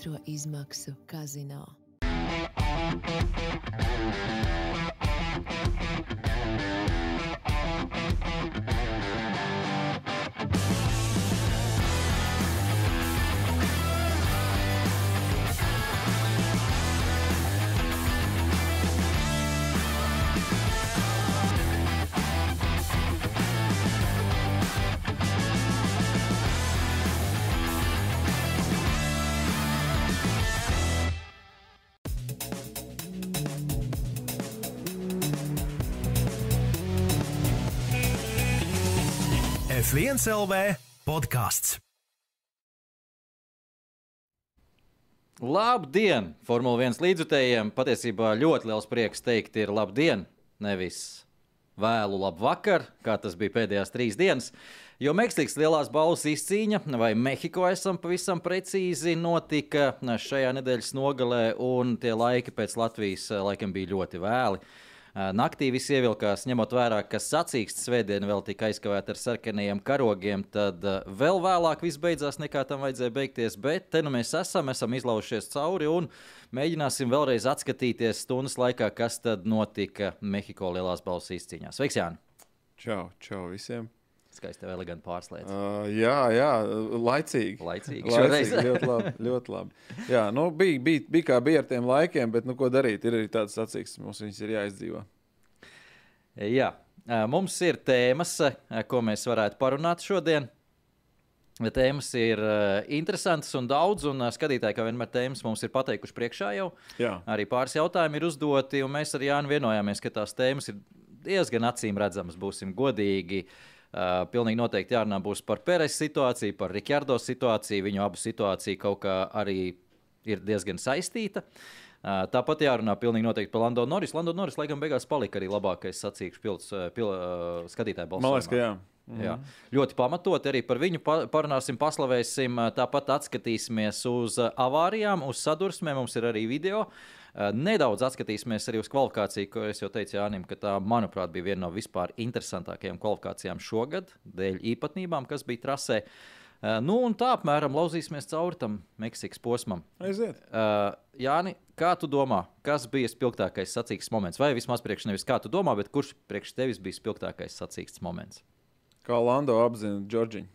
otro izmaksu kazino. F1 LV podkāsts. Labdien! Formula 1 līdzjutējiem patiesībā ļoti liels prieks teikt, ir labdien, nevis vēlu labu vakar, kā tas bija pēdējās trīs dienas. Jo Meksikas lielās balvas izcīņa, vai Mehiko esam pavisam precīzi, notika šajā nedēļas nogalē, un tie laiki pēc Latvijas laikam bija ļoti vēli. Naktī viss ievilkās, ņemot vērā, ka sacīksts svētdiena vēl tika aizkavēta ar sarkanajiem karogiem, tad vēl vēlāk viss beidzās nekā tam vajadzēja beigties. Bet te nu mēs esam, esam izlaušies cauri un mēģināsim vēlreiz atskatīties stundas laikā, kas tad notika Mehiko lielās balvas izcīņā. Sveiks, Jāni! Čau, čau visiem! Skaisti, vēl gan pārslēdz. Uh, jā, jā, laicīgi. Laicīgi. laicīgi ļoti labi. Ļoti labi. Jā, nu, bija, bija, bija kā bija ar tiem laikiem, bet nu, ko darīt? Ir arī tāds sacīks, mums viņas ir jāizdzīvo. Jā, mums ir tēmas, ko mēs varētu parunāt šodien. Tēmas ir interesantas un daudz, un skatītāji, kā vienmēr, tēmas mums ir pateikuši priekšā jau. Jā. Arī pāris jautājumi ir uzdoti, un mēs ar Jānu vienojāmies, ka tās tēmas ir diezgan acīm redzamas, būsim godīgi. Uh, pilnīgi noteikti jārunā būs par Pēreša situāciju, par Rikārdo situāciju. Viņu abu situācija kaut kā arī ir diezgan saistīta. Uh, tāpat jārunā pilnīgi noteikti par Lando Norris. Lando Norris, laikam, beigās palika arī labākais sacīkšu pilns pil, uh, skatītāju balsojumā. Man liekas, ka jā. Mhm. Jā, ļoti pamatot arī par viņu parunāsim, paslavēsim. Tāpat atskatīsimies uz avārijām, uz sadursmēm. Mums ir arī video. Nedaudz atskatīsimies arī uz kvalifikāciju, ko es jau teicu Jānim, ka tā, manuprāt, bija viena no vispār interesantākajām kvalifikācijām šogad, dēļ īpatnībām, kas bija trasē. Nu, un tā apmēram lauzīsimies cauri tam Meksikas posmam. Aiziet. Uh, Jāni, kā tu domā, kas bija spilgtākais sacīkstes moments? Vai vismaz priekš nevis kā tu domā, bet kurš priekš tevis bija spilgtākais sacīkstes moments? Kā Lando apzina Džordžiņu.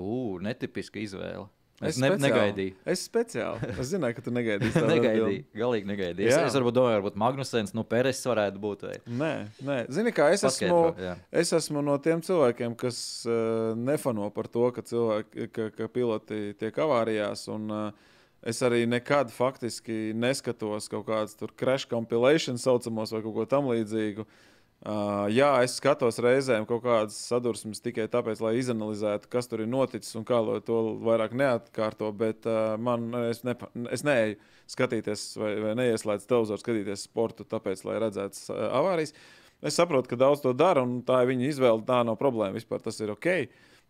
Ugh, netipiska izvēle. Es Es ne, speciāli. negaidīju. Es speciāli. Es zināju, ka tu negaidīsi. tādu negaidīju. Galīgi negaidīju. Es, es varbūt domāju, varbūt Magnusens, nu, Pēres varētu būt. Vai... Nē, nē. Zini, kā es esmu, Paskaidro, jā. es esmu no tiem cilvēkiem, kas uh, nefano par to, ka, cilvēki, ka, ka piloti tiek avārijās. Un, uh, es arī nekad faktiski neskatos kaut tur crash compilation saucamos vai kaut ko tamlīdzīgu. Uh, jā, es skatos reizēm kaut kādas sadursmes tikai tāpēc, lai izanalizētu, kas tur ir noticis un kā lai to vairāk neatkārto. Bet uh, man, es, nepa, es neeju skatīties vai, vai neieslēdzu televizoru, skatīties sportu, tāpēc, lai redzētu uh, avārijas. Es saprotu, ka daudz to dara, un tā ir viņa izvēle. Tā nav problēma. Vispār tas ir ok.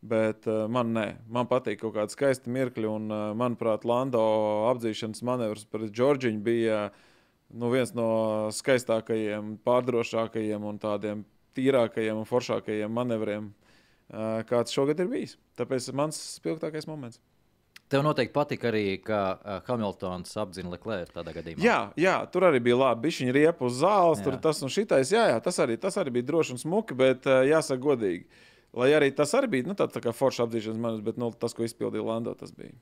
Bet uh, man nē, man patīk kaut kāda skaista mirkļa, un, uh, manuprāt, Lando apdzīšanas manevrs pret Džordžiņu bija uh, nu, viens no skaistākajiem, pārdrošākajiem un tādiem tīrākajiem un foršākajiem manevriem, kāds šogad ir bijis. Tāpēc mans spilgtākais moments. Tev noteikti patika arī, ka Hamiltons apzina Leclerc tādā gadījumā. Jā, jā, tur arī bija labi. Viņa riepa uz zāles, Jā. tur tas un šitais. Jā, jā tas, arī, tas arī bija droši un smuki, bet jāsaka godīgi. Lai arī tas arī bija nu, tā, tā kā forša apzīšanas manis, bet nu, tas, ko izpildīja Lando, tas bija.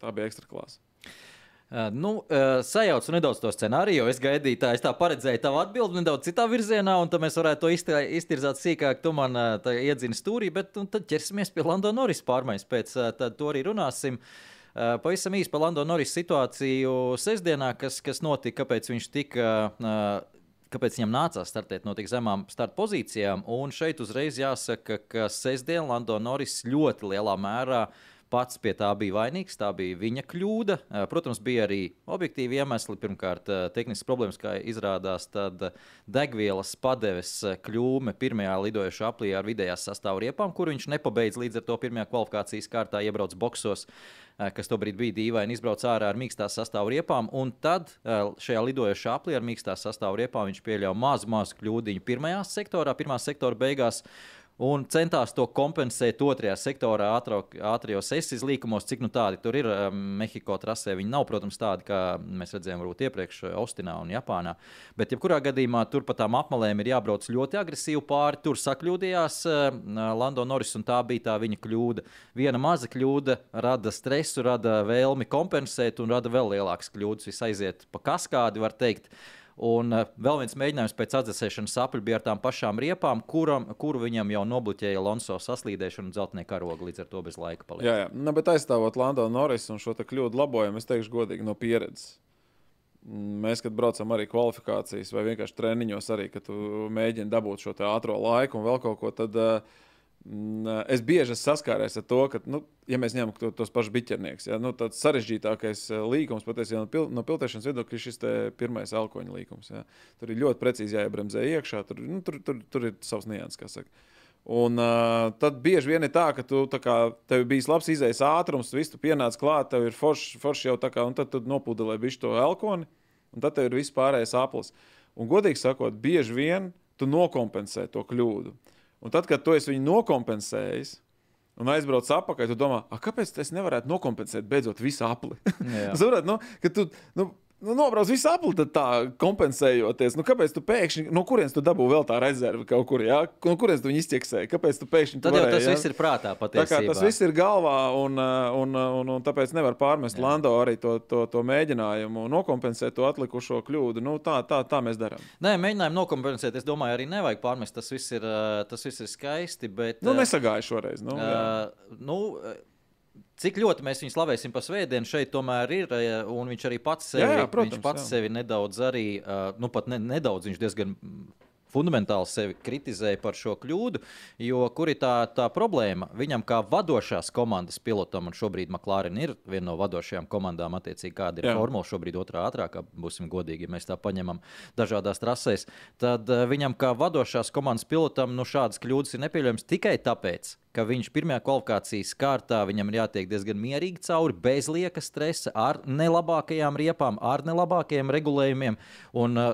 Tā bija ekstra klasa. Uh, nu, uh, sajaucu nedaudz to scenāriju, jo es gaidīju, tā, es tā paredzēju tavu atbildi nedaudz citā virzienā, un tad mēs varētu to iztā- iztirzāt sīkāk. Tu man uh, iedzini stūrī, bet un tad ķersimies pie Lando Norris pārmaiņas. Pēc uh, to arī runāsim. Uh, pavisam īsi par Lando Norris situāciju sestdienā, kas, kas notika, kāpēc viņš tika. Uh, Kāpēc viņam nācās startēt no tik zemām starta pozīcijām? Un šeit uzreiz jāsaka, ka sestdien Lando Norris ļoti lielā mērā pats pie tā bija vainīgs. Tā bija viņa kļūda. Eh, Protams, bija arī objektīvi iemesli. Pirmkārt, eh, tehniskas problēmas, kā izrādās, tad eh, degvielas padeves kļūme pirmajā lidojošā aplī ar vidējās sastāvā riepām, kur viņš nepabeidz līdz ar to pirmajā kvalifikācijas kārtā iebrauc boxos. Kas tobrīd bija dīvaini, izbrauc ārā ar mīkstās sastāvā riepām, un tad šajā lidojošā aplī ar mīkstās sastāvā riepām viņš pieļāva mazu, mazu kļūdiņu pirmajā sektorā, pirmā sektora beigās. Un centās to kompensēt otrajā sektorā, ātrijos sesijas līkumos, cik nu tādi tur ir. Um, Mehiko trasē viņi nav, protams, tādi, kā mēs redzējām varbūt iepriekš Austinā un Japānā. Bet, jebkurā gadījumā, tur pa tām apmalēm ir jābrauc ļoti agresīvi pāri. Tur sakļūdījās uh, Lando Norris, un tā bija tā viņa kļūda. Viena maza kļūda rada stresu, rada vēlmi kompensēt, un rada vēl lielākas kļūdas. Viss aiziet pa kaskādi, var teikt. Un uh, vēl viens mēģinājums pēc atdzesēšanas sapļu bija ar tām pašām riepām, kuram, kuru viņam jau nobloķēja Lonso saslīdēšanu un dzeltnieku karogu, līdz ar to bez laika palika. Jā, jā. Nu, bet aizstāvot Lando Norris un šo kļūdu labojumu, es teikšu godīgi no pieredzes. Mēs, kad braucam arī kvalifikācijas vai vienkārši treniņos, arī, kad mēģini dabūt šo ātrā laiku un vēl kaut ko, tad uh, Es bieži esmu saskāries ar to, ka, nu, ja mēs ņemam to, tos pašus biķerniekus, ja, nu, tāds sarežģītākais līkums patiesībā no, pil, no piltēšanas viedokļa ir šis pirmais elkoņa līkums. Ja. Tur ir ļoti precīzi jāiebremzē iekšā, tur, nu, tur, tur, tur ir savs nianses, kā saka. Un uh, tad bieži vien ir tā, ka tu tā kā, tev bija labs izējas ātrums, tu visu pienāc klāt, tev ir forši forš jau tā kā, un tad tu nopūdelē bišķi to elkoni, un tad tev ir viss pārējais aplis. Un godīgi sakot, bieži vien tu nokompensē to kļūdu. Un tad, kad tu esi viņu nokompensējis, un aizbrauc atpakaļ, tu domā, kāpēc es nevarētu nokompensēt beidzot visu apli? Saprāt, nu, ka tu, nu, nu, nobrauc visu apli, tad tā kompensējoties. Nu, kāpēc tu pēkšņi, no kurienes tu dabū vēl tā rezerve kaut kur, jā? No kurienes tu viņu izķeksēji? Kāpēc tu pēkšņi Tad jau varēji, tas jā? viss ir prātā patiesībā. Tā kā tas viss ir galvā, un, un, un, un tāpēc nevar pārmest jā. Lando arī to, to, to mēģinājumu nokompensēt to atlikušo kļūdu. Nu, tā, tā, tā mēs darām. Nē, mēģinājumu nokompensēt, es domāju, arī nevajag pārmest. Tas viss ir, tas viss ir skaisti, bet... Nu, nesagāju šoreiz. Nu, uh, nu, Cik ļoti mēs viņu slavēsim par svētdienu, šeit tomēr ir. Un viņš arī pats sevi, jā, jā, protams, viņš pats jā. sevi nedaudz arī, nu pat ne, nedaudz, viņš diezgan fundamentāli sevi kritizēja par šo kļūdu. Jo kur ir tā, tā problēma? Viņam kā vadošās komandas pilotam, un šobrīd McLaren ir viena no vadošajām komandām, attiecīgi kāda ir Jā. formula, šobrīd otrā ātrākā, būsim godīgi, ja mēs tā paņemam dažādās trasēs, tad uh, viņam kā vadošās komandas pilotam nu, šādas kļūdas ir nepieļaujams tikai tāpēc, ka viņš pirmajā kvalifikācijas kārtā viņam ir jātiek diezgan mierīgi cauri, bez lieka stresa, ar nelabākajām riepām, ar nelabākajiem regulējumiem. Un, uh,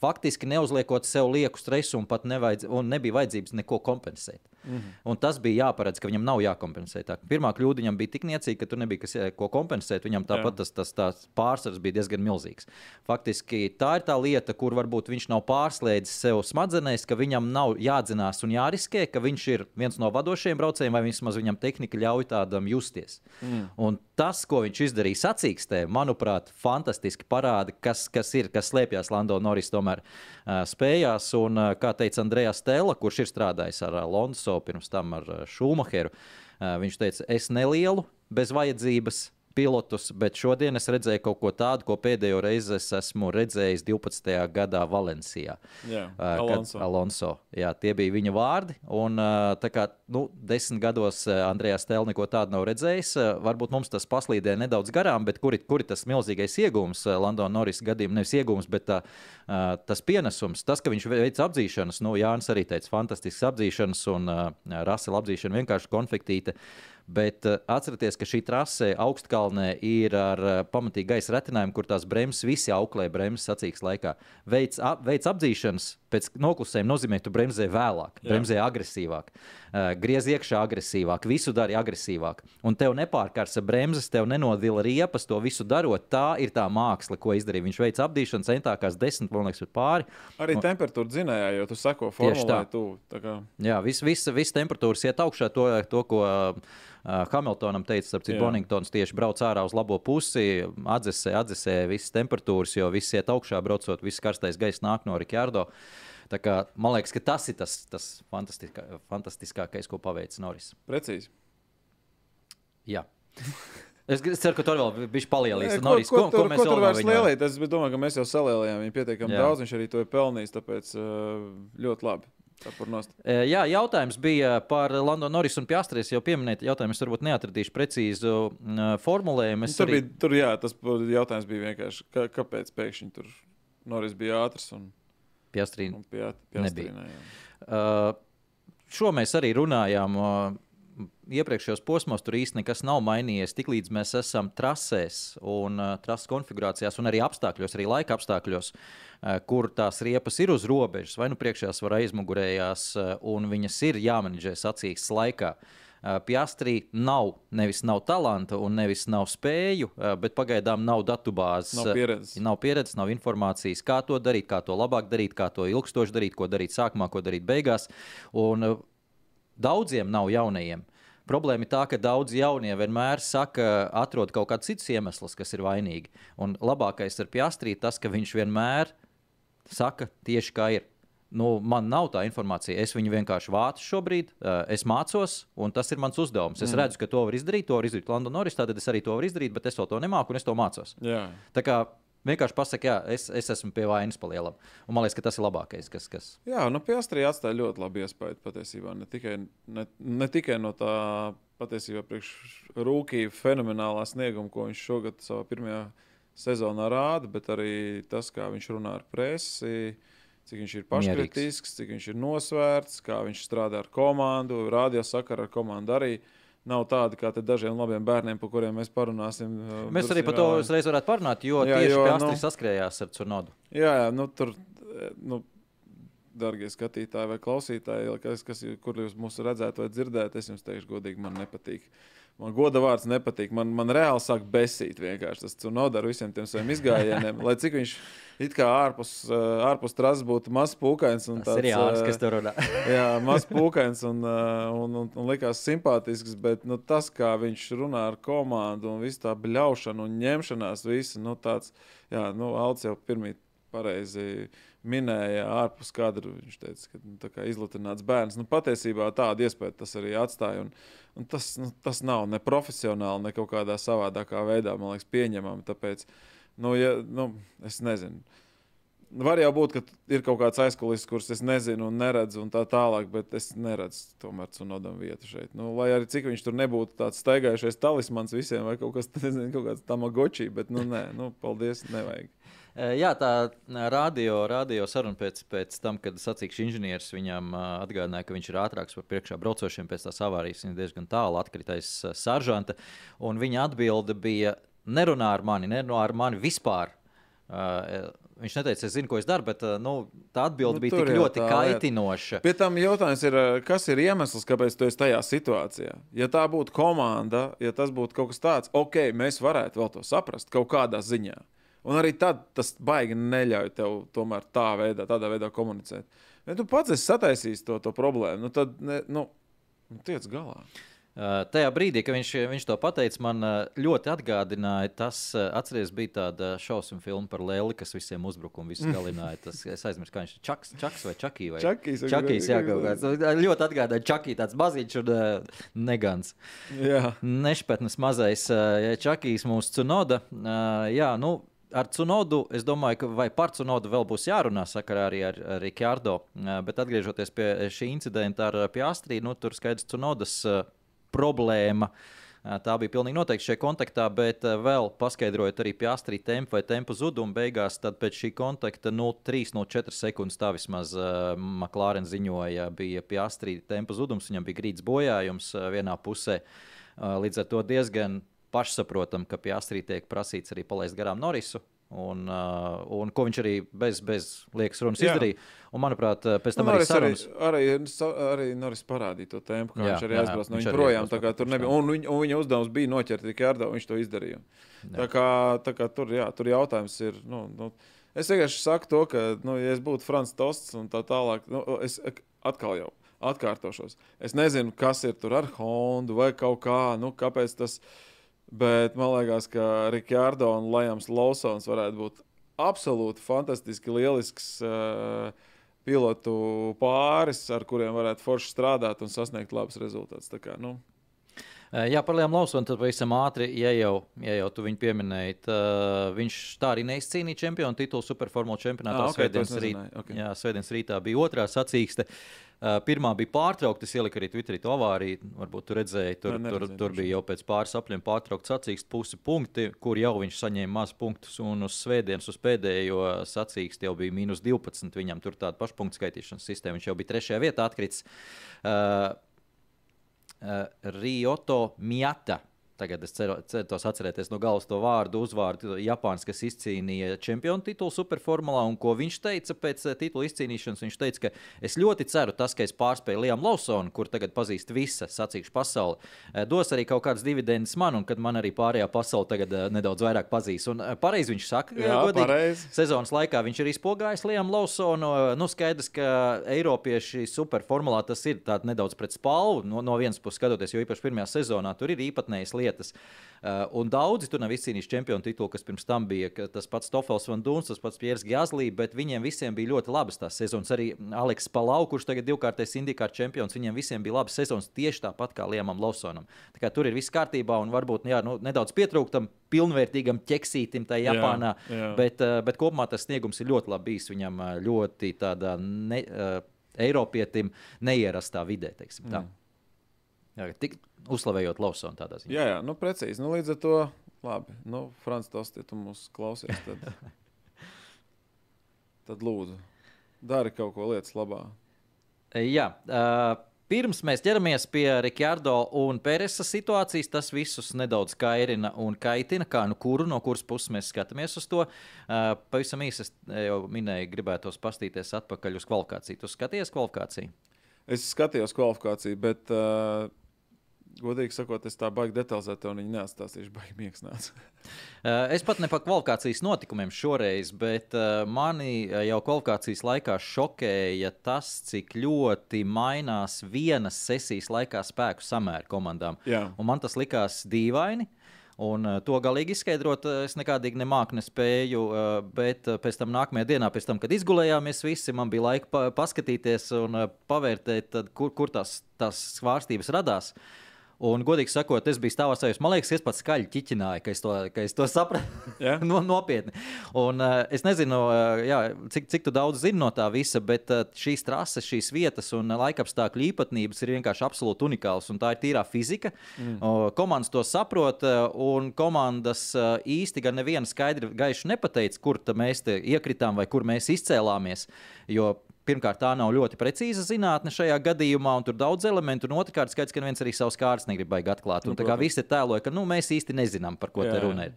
faktiski neuzliekot sev lieku stresu un pat nevajadz, un nebija vajadzības neko kompensēt. Mm -hmm. Un tas bija jāparedz, ka viņam nav jākompensē. Tā. Pirmā kļūda viņam bija tik niecīga, ka tur nebija kas, ko kompensēt. Viņam tāpat tas, tas, tas pārsvars bija diezgan milzīgs. Faktiski tā ir tā lieta, kur varbūt viņš nav pārslēdzis sev smadzenēs, ka viņam nav jādzinās un jāriskē, ka viņš ir viens no vadošajiem braucējiem, vai vismaz viņam tehnika ļauj tādam justies. Mm. Un tas, ko viņš izdarīja sacīkstē, manuprāt, fantastiski parāda, kas, kas ir, kas slēpjas Lando Norris tomēr uh, spējās. Un, uh, kā teica Andrejs Stela, kurš ir strādājis ar Alonso pirms tam ar Šumacheru. Eh, viņš teica, es nelielu bez vajadzības pilotus, bet šodien es redzēju kaut ko tādu, ko pēdējo reizi es esmu redzējis 12. gadā Valencijā. Jā, uh, Alonso. Alonso. Jā, tie bija viņa vārdi. Un, uh, tā kā nu, desmit gados Andrejs Stēlis neko tādu nav redzējis, uh, varbūt mums tas paslīdē nedaudz garām, bet kur, ir tas milzīgais iegūms London Norris gadījumā? Nevis iegūms, bet uh, tas pienesums, tas, ka viņš veic apdzīšanas, nu, Jānis arī teica, fantastisks apdzīšanas un uh, Rasela apdzīšana vienkārši konfliktīta. Uh, Bet uh, atcerieties, ka šī trase augstkalnē ir ar uh, pamatīgu gaisa retinājumu, kur tās bremzes visi auklē bremzes sacīks laikā. Veids, ap, veids apdzīšanas pēc noklusējuma nozīmē, ka tu bremzē vēlāk, Jā. bremzē agresīvāk, uh, griez iekšā agresīvāk, visu dari agresīvāk. Un tev nepārkars ar bremzes, tev nenodila riepas, to visu darot. Tā ir tā māksla, ko izdarīja. Viņš veids apdzīšanu centākās desmit km pāri. Arī un... temperatūra zinājā, jo tu seko formulē, tu. Kā... Jā, viss vis, vis temperatūras iet augšā to, to ko. Uh, Hamiltonam teica, ka Boningtons tieši brauc ārā uz labo pusi, atdzesē, atdzesē visas temperatūras, jo viss iet augšā, braucot, viss karstais gaiss nāk no Rikārdo. Tā kā, man liekas, ka tas ir tas, tas fantastiskā, fantastiskākais, ko paveicis Noris. Precīzi. Jā. Es ceru, ka tur vēl bija palielināts. Ko, ko, ko, ko, ko tur vairs lielīt? Es domāju, ka mēs jau salielējām viņu pietiekami daudz. Viņš arī to ir pelnījis. Tāpēc ļoti labi. Jā, jautājums bija par Londonu Norrisu un Piastrīs. Jau pieminēt, jautājumu es varbūt neatradīšu precīzu formulējumu. Tur arī... bija, tur, jā, tas jautājums bija vienkārši, kā, kāpēc pēkšņi tur Norris bija ātrs un Piastrī nebija. Uh, šo mēs arī runājām. Uh, iepriekšējos posmos tur īstenībā nekas nav mainījies. Tiklīdz mēs esam trasēs un uh, trases konfigurācijās, un arī apstākļos, arī laika apstākļos, uh, kur tās riepas ir uz robežas, vai nu priekšējās, vai aizmugurējās, uh, un viņas ir jāmenedžē sacīkstes laikā. Uh, Piastrī nav nevis nav talanta un nevis nav spēju, uh, bet pagaidām nav datubāzes. Nav pieredzes. Nav pieredzes, nav informācijas, kā to darīt, kā to labāk darīt, kā to ilgstoši darīt, ko darīt sākumā, ko darīt beigās. Un uh, daudziem nav jaunajiem. Problēma ir tā, ka daudz jaunie vienmēr saka, atrod kaut kādus citus iemeslus, kas ir vainīgi. Un labākais ar Piastrī ir tas, ka viņš vienmēr saka tieši kā ir. Nu, man nav tā informācija. Es viņu vienkārši vācu šobrīd, uh, es mācos, un tas ir mans uzdevums. Es mm. redzu, ka to var izdarīt, to var izdarīt London Norris, tad es arī to varu izdarīt, bet es to nemāku, un es to mācos. Jā. Vienkārši pasakā, jā, es, es esmu pie vainas palielam. Un man liekas, ka tas ir labākais, kas. kas... Jā, nu, Piastrī atstāja ļoti labu iespēju patiesībā. Ne tikai, ne, ne tikai no tā patiesībā rūkīja fenomenālā snieguma, ko viņš šogad savā pirmajā sezonā rāda, bet arī tas, kā viņš runā ar presi. Cik viņš ir paškritisks, cik viņš ir nosvērts, kā viņš strādā ar komandu, radio sakara ar komandu arī. Nav tādi kā dažiem labiem bērniem, par kuriem mēs parunāsim. uh, Mēs arī par to Brasiļā. uzreiz varētu parunāt, jo Jā, tieši Piastri nu- saskrējās ar Cunodu. Jā, jā nu, tur, eh, nu, darbie skatītāji vai klausītāji, kas, kas, kur jūs mūs redzētu vai dzirdētu, es jums teikšu, godīgi, man nepatīk. Man goda vārds nepatīk. Man, man reāli sāk besīt vienkārši tas Cunoda ar visiem tiem saviem izgājieniem. Lai cik viņš it kā ārpus, eh, ārpus trases būtu mazs pūkains Tas ir Jānis, eh, kas tur runā. Jā, mazs pūkains un, uh, un, un, un likās simpātisks, bet nu, tas, kā viņš runā ar komandu un visu tā bļaušanu un ņemšanās, visu, nu, tāds, jā, nu, Alts jau pirmie pareizi minēja, ārpus kadra. Viņš teica, ka nu, kā izlutināts bērns. Nu, patiesībā tāda iespēja tas arī atstāja. Un, un tas, nu, tas nav ne profesionāli, ne kaut kādā savādākā veidā, man liekas, pieņemami. Tāpēc, nu, ja, nu, es nezinu. Var jau būt, ka ir kaut kāds aizkulis, kurus es nezinu un neredzu, un tā tālāk, bet es neredzu tomēr Cunodam vietu šeit. Nu, lai arī cik viņš tur nebūtu tāds staigājušais talismans visiem, vai kaut kas nezinu, kaut kāds tamagoči, bet, nu, nē, nu, paldies, nevajag. Jā, tā radio, radio saruna pēc, pēc tam, kad sacīkšu inženieris viņam atgādināja, ka viņš ir ātrāks par priekšā braucošiem pēc tās avārijas. Viņš diezgan tālu atkrita aiz ā, saržanta. Un viņa atbilde bija: nerunā ar mani, nerunā ar mani vispār. Uh, viņš neteica, es zinu, ko es daru, bet uh, nu, tā atbilde Nu, bija tik ļoti tā kaitinoša. Pie tam jautājums ir, kas ir iemesls, kāpēc tu esi tajā situācijā? Ja tā būtu komanda, ja tas būtu kaut kas tāds, ok, mēs varētu vēl to saprast kaut kādā ziņā. Un arī tad tas baigi neļauj tev tomēr tā veidā, tādā veidā komunicēt. Ja tu pats esi sataisījis to, to problēmu, nu tad ne, nu, tiec galā. Uh, tajā brīdī, kad viņš, viņš to pateica, man uh, ļoti atgādināja tas, uh, atcerieties, bija tāda šausmu filma par Lēli, kas visiem uzbruka un visus galināja. Tas, es aizmirsu, kā viņš ir Čaks, Čaks vai Čakī. Vai? Čakijs, vai Čakijs, jā, kaut kāds. Ļoti atgādāja Čakī, tāds maziņš un negans. Jā, Nešpatnes mazais Čakijs mūsu Cunoda. Jā, nu, Ar Cunodu es domāju, ka vai par Cunodu vēl būs jārunā sakarā arī ar, Rikārdo. Bet atgriežoties pie šī incidenta ar Piastrī, nu, tur skaidrs Cunodas problēma. Tā bija pilnīgi noteikti šajā kontaktā, bet vēl paskaidrojot arī Piastrī tempu vai tempu zudumu beigās, tad pēc šī kontakta nu, 3 no 4 sekundes tā vismaz uh, McLaren ziņoja, bija Piastrī tempu zudums, viņam bija grīdas bojājums vienā pusē. Uh, Līdz ar to diezgan pašsaprotam, ka pie Astrī tiek prasīts arī palaist garām Norisu. Un, uh, un ko viņš arī bez, bez liekas runas Jā. izdarīja. Un, manuprāt, uh, pēc tam Nu, arī arī, sarunas. arī, sa- arī Norris parādīja to tempu, kā Jā, viņš arī jā, aizbrauca no viņa arī projām. nebija, un, viņa, un viņa uzdevums bija noķert tikai ar to, viņš to izdarīja. Tā kā, tā kā tur, jā, tur jautājums ir. Nu, nu, es vienkārši saku to, ka, nu, ja es būtu Frans Tosts un tā tālāk, nu, es atkal jau atkārtošos. Es nezinu, kas ir tur ar Hondu vai kaut kā, nu, kāpēc tas. Bet man liekas, ka Rikārdo un Lajams Lawsons varētu būt absolūti fantastiski lielisks uh, pilotu pāris, ar kuriem varētu forši strādāt un sasniegt labus rezultātus. Nu, Uh, Jā, par Lielu Lausonu tad pavisam ātri, ja jau, ja jau tu viņu pieminēji. Tā, viņš tā arī neizcīnīja čempionu titulu Superformula čempionātā. Ah, ok, to es Svētdienas, rīt, nezināju, ok. jā, svētdienas rītā bija otrā sacīkste. Uh, pirmā bija pārtraukta, es ieliku arī Twitterī to avāriju. Varbūt tu redzēji, tur, Nē, tur, tur bija jau pēc pāris apļiem pārtraukta sacīkste pusi punkti, kur jau viņš saņēma maz punktus. Un uz svētdienas, uz pēdējo sacīksti jau bija mīnus 12. Viņam tur tāda pašpunktu skaitīšanas sistēma. Viņš jau bija trešajā vietā atkritis. Uh, uh, Rioto Miata. Tagad es ceru, centos atcerēties no galvas to vārdu, uzvārdu Japāns, kas izcīnīja čempionu titulu superformulā. Un ko viņš teica pēc eh, titula izcīnīšanas? Viņš teica, ka es ļoti ceru, tas, ka es pārspēju Liam Lawsonu, kur tagad pazīst visa sacīkšu pasauli, eh, dos arī kaut kādas dividendes man, un kad man arī pārējā pasaule tagad eh, nedaudz vairāk pazīs. Un pareizi viņš saka, Jā, godīgi, pareizi. sezonas laikā viņš ir izpogājis Liam Lawsonu. Nu, skaidrs, ka Eiropieši superformulā tas ir nedaudz pret spalvu. No, no vienas puses skatoties, jo īpaši pirmajā sezonā tur ir īpatnējas lietas. Uh, un daudzi tur nav izcīnījuši čempionu titulu, kas pirms tam bija tas pats Tofels Van Duns, tas pats Piers Gazlī, bet viņiem visiem bija ļoti labas tās sezonas. Arī Aleks Palau, kurš tagad divkārtais indikāra čempions, viņiem visiem bija labas sezonas tieši tāpat kā Liemam Lawsonam. Tā kā tur ir viss kārtībā un varbūt jā, nu, nedaudz pietrūktam pilnvērtīgam ķeksītim tajā Japānā, Jā, jā. bet, uh, bet kopumā tas sniegums ir ļoti labi bijis viņam uh, ļoti tādā ne, Eiropietim neierastā vidē. teiksim tā. Jā, tik uzslavējot Lawsonu tādā ziņā. Jā, jā, nu, precīzi. Nu, līdz ar to, labi. Nu, Frans, tos, ja tu mūs klausies, tad, tad lūdzu, dari kaut ko lietas labā. Jā, uh, pirms mēs ķeramies pie Rikārdo un Pēresa situācijas, tas visus nedaudz kairina un kaitina, kā nu kuru no kuras puses mēs skatāmies uz to. Uh, pavisam īsi es jau minēju, gribētos pastīties atpakaļ uz kvalifikāciju. Tu skaties kvalifikāciju? Es skatījos kvalifikāciju, bet, uh, godīgi sakot, es tā baigi detalizēti viņi neatstāstīšu, baigi miegs nāca. Uh, Es pat ne par kvalifikācijas notikumiem šoreiz, bet uh, mani uh, jau kvalifikācijas laikā šokēja tas, cik ļoti mainās vienas sesijas laikā spēku samēri komandām. Man tas likās dīvaini. Un uh, to galīgi izskaidrot, uh, es nekādīgi nemāku, nespēju. Uh, bet uh, pēc tam nākamajā dienā, pēc tam, kad izgulējāmies visi, man bija laika pa paskatīties un uh, pavērtēt, tad, kur, kur tās, tās svārstības radās. Un, godīgi sakot, es biju stāvā sajūta. Man liekas, es pats skaļi ķiķināju, ka es to, ka es to sapratu. Jā? no, nopietni. Un, uh, es nezinu, uh, jā, cik, cik daudz zini no tā visa, bet uh, šīs trases, šīs vietas un laikapstākļu īpatnības ir vienkārši absolūti unikālas. Un tā ir tīrā fizika. Mm. Uh, komandas to saprot, uh, un komandas uh, īsti gan neviena skaidri gaiši nepateica, kur mēs te iekritām vai kur mēs izcēlāmies. Jo Pirmkārt, tā nav ļoti precīza zinātne šajā gadījumā, un tur daudz elementu. Un otrkārt, skaidrs, ka neviens arī savus kārtas negrib baigt atklāt. Un, Nu, tā kā visi tēloja, ka nu, mēs īsti nezinām, par ko Jā, te runa ir.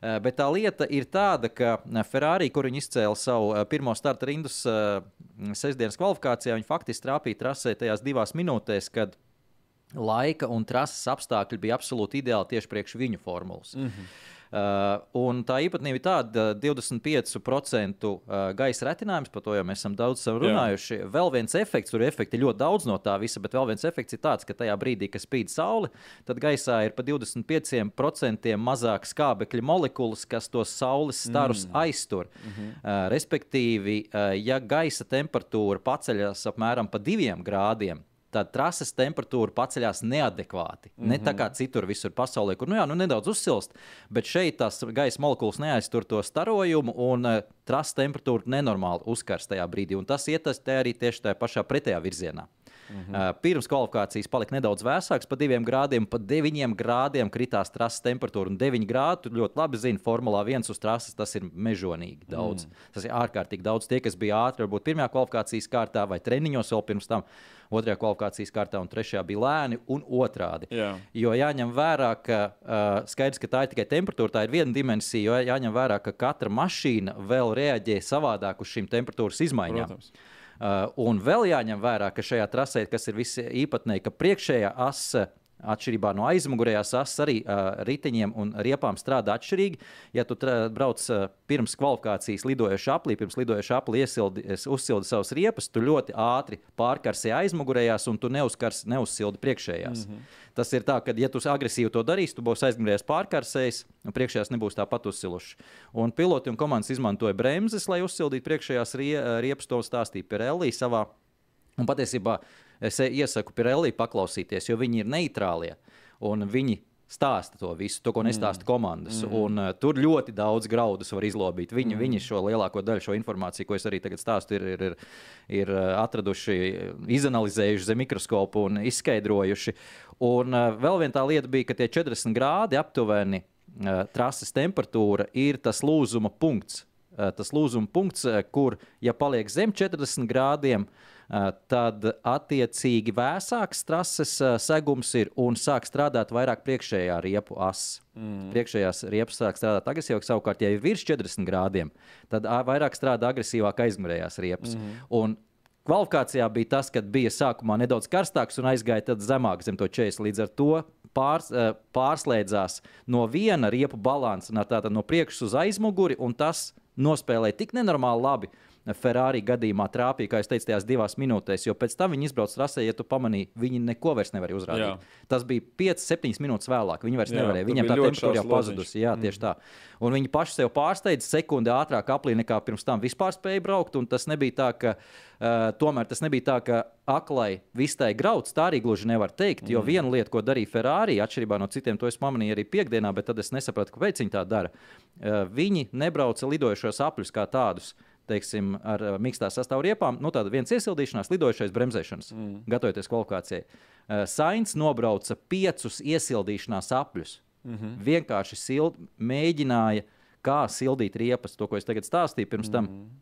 Eh, Bet tā lieta ir tāda, ka Ferrari, kur viņi izcēla savu pirmo starta rindus eh, sestdienas kvalifikācijā, viņi faktiski trāpīja trasē tajās divās minūtēs, kad laika un trases apstākļi bija absolūti ideāli tieši priekš viņu formulas. Mm -hmm. Uh, un tā īpatnība ir tāda, ka 25% uh, gaisa retinājums, par to jau mēs esam daudz runājuši. Jā. Vēl viens efekts, tur ir efekti ļoti daudz no tā visa, bet vēl viens efekts ir tāds, ka tajā brīdī, kad spīd saule, tad gaisā ir pa 25% mazāk skābekļa molekulas, kas tos saules starus mm. aiztur. Mm -hmm. respektīvi, ja gaisa temperatūra paceļas apmēram pa diviem grādiem, tad trases temperatūra paceļās neadekvāti. Mm -hmm. Ne tā kā citur visur pasaulē, kur nu jā, nu nedaudz uzsilst, bet šeit tās gaisa molekulas neaiztur to starojumu un uh, trases temperatūra nenormāli uzkars tajā brīdī. Un tas iet te arī tieši tajā pašā pretējā virzienā. -hmm. uh, pirms kvalifikācijas palika nedaudz vēsāks, pa diviem grādiem, pa deviņiem grādiem kritās trases temperatūra. Un deviņi grādi, tu ļoti labi zini, Formulā 1 uz trases tas ir mežonīgi daudz. Mm. Tas ir ārkārtīgi daudz. Tie, kas bija ātri, varbūt pirmajā kvalifikācijas kārtā vai treniņos vēl pirms tam, otrajā kvalifikācijas kārtā un trešajā bija lēni un otrādi. Jā. Jo jāņem vērā, ka uh, skaidrs, ka tā ir tikai temperatūra, tā ir viena dimensija, jo jāņem vērā, ka katra mašīna vēl reaģē savādāk uz šīm temperatūras izmaiņām. Protams. Uh, un vēl jāņem vērā, ka šajā trasē, kas ir visīpatnēji, ka priekšējā asa. Atšķirībā no aizmugurējās asas arī uh, riteņiem un riepām strādā atšķirīgi. Ja tu brauc uh, pirms kvalifikācijas lidojošu aplī, pirms lidojošu aplī iesildi, es- uzsildi savas riepas, tu ļoti ātri pārkarsē aizmugurējās un tu neuzkars, neuzsildi priekšējās. Mm -hmm. Tas ir tā, ka, ja tu agresīvi to darīsi, tu būsi aizmugurējās pārkarsējis, un priekšējās nebūs tāpat uzsilušas. Un piloti un komandas izmantoja bremzes, lai uzsildītu priekšējās rie, riepas. To stāstīja Pirelli savā Un patiesībā es iesaku Pirelli paklausīties, jo viņi ir neitrālie. Un viņi stāsta to visu, to, ko nestāsta komandas. Mm. Un, uh, tur ļoti daudz graudus var izlobīt. Viņi, mm. viņi šo lielāko daļu šo informāciju, ko es arī tagad stāstu, ir, ir, ir, ir uh, atraduši, izanalizējuši zem mikroskopu un izskaidrojuši. Un uh, vēl viena tā lieta bija, ka tie 40 grādi aptuveni uh, trases temperatūra ir tas lūzuma punkts uh, tas lūzuma punkts, uh, kur, ja paliek zem 40 grādiem, uh, tad attiecīgi vēsāks trases uh, segums ir un sāk strādāt vairāk priekšējā riepu asa. Mm. Priekšējās riepas sāk strādāt agresīvāk, savukārt, ja ir virs 40 grādiem, tad vairāk strādā agresīvāk aizmugurējās riepas. Mm. Un Kvalifikācijā bija tas, ka bija sākumā nedaudz karstāks un aizgāja zemāk zem to 40. Līdz ar to pārs, eh, pārslēdzās no viena riepu balansa, no priekšas uz aizmuguri, un tas nospēlēja tik nenormāli labi, Ferrari gadījumā trāpīja, kā jau teicu, tajās divās minūtēs, jo pēc tam viņi izbrauca trasē, ja tu pamanīji, viņi neko vairs nevarēja uzrādīt. Jā. Tas bija 5-7 minūtes vēlāk. Viņi vairs jā, nevarēja. Viņiem tā temperatūra jau pazudusi. Jā, tieši mm. tā. Un viņi paši sev pārsteidza sekundi ātrāk aplī nekā pirms tam vispār spēja braukt. Tas nebija tā, ka, uh, tomēr tas nebija tā, ka aklai vistai grauds. Tā arī gluži nevar teikt. Jo mm. viena lieta, ko darīja Ferrari, atšķirībā no citiem, to es pamanīju arī piekdienā, bet tad es nesapratu, kāpēc viņi tā dara. Uh, viņi nebrauca lidojošos apļus kā tādus teiksim, ar uh, mīkstā sastāvā riepām, nu, tāda viens iesildīšanās, lidojušais bremzēšanas, mm. gatavoties kvalifikācijai. Uh, Sainz nobrauca piecus iesildīšanās apļus. Mm -hmm. Vienkārši sild, mēģināja, kā sildīt riepas, to, ko es tagad stāstīju pirms tam. Mm -hmm.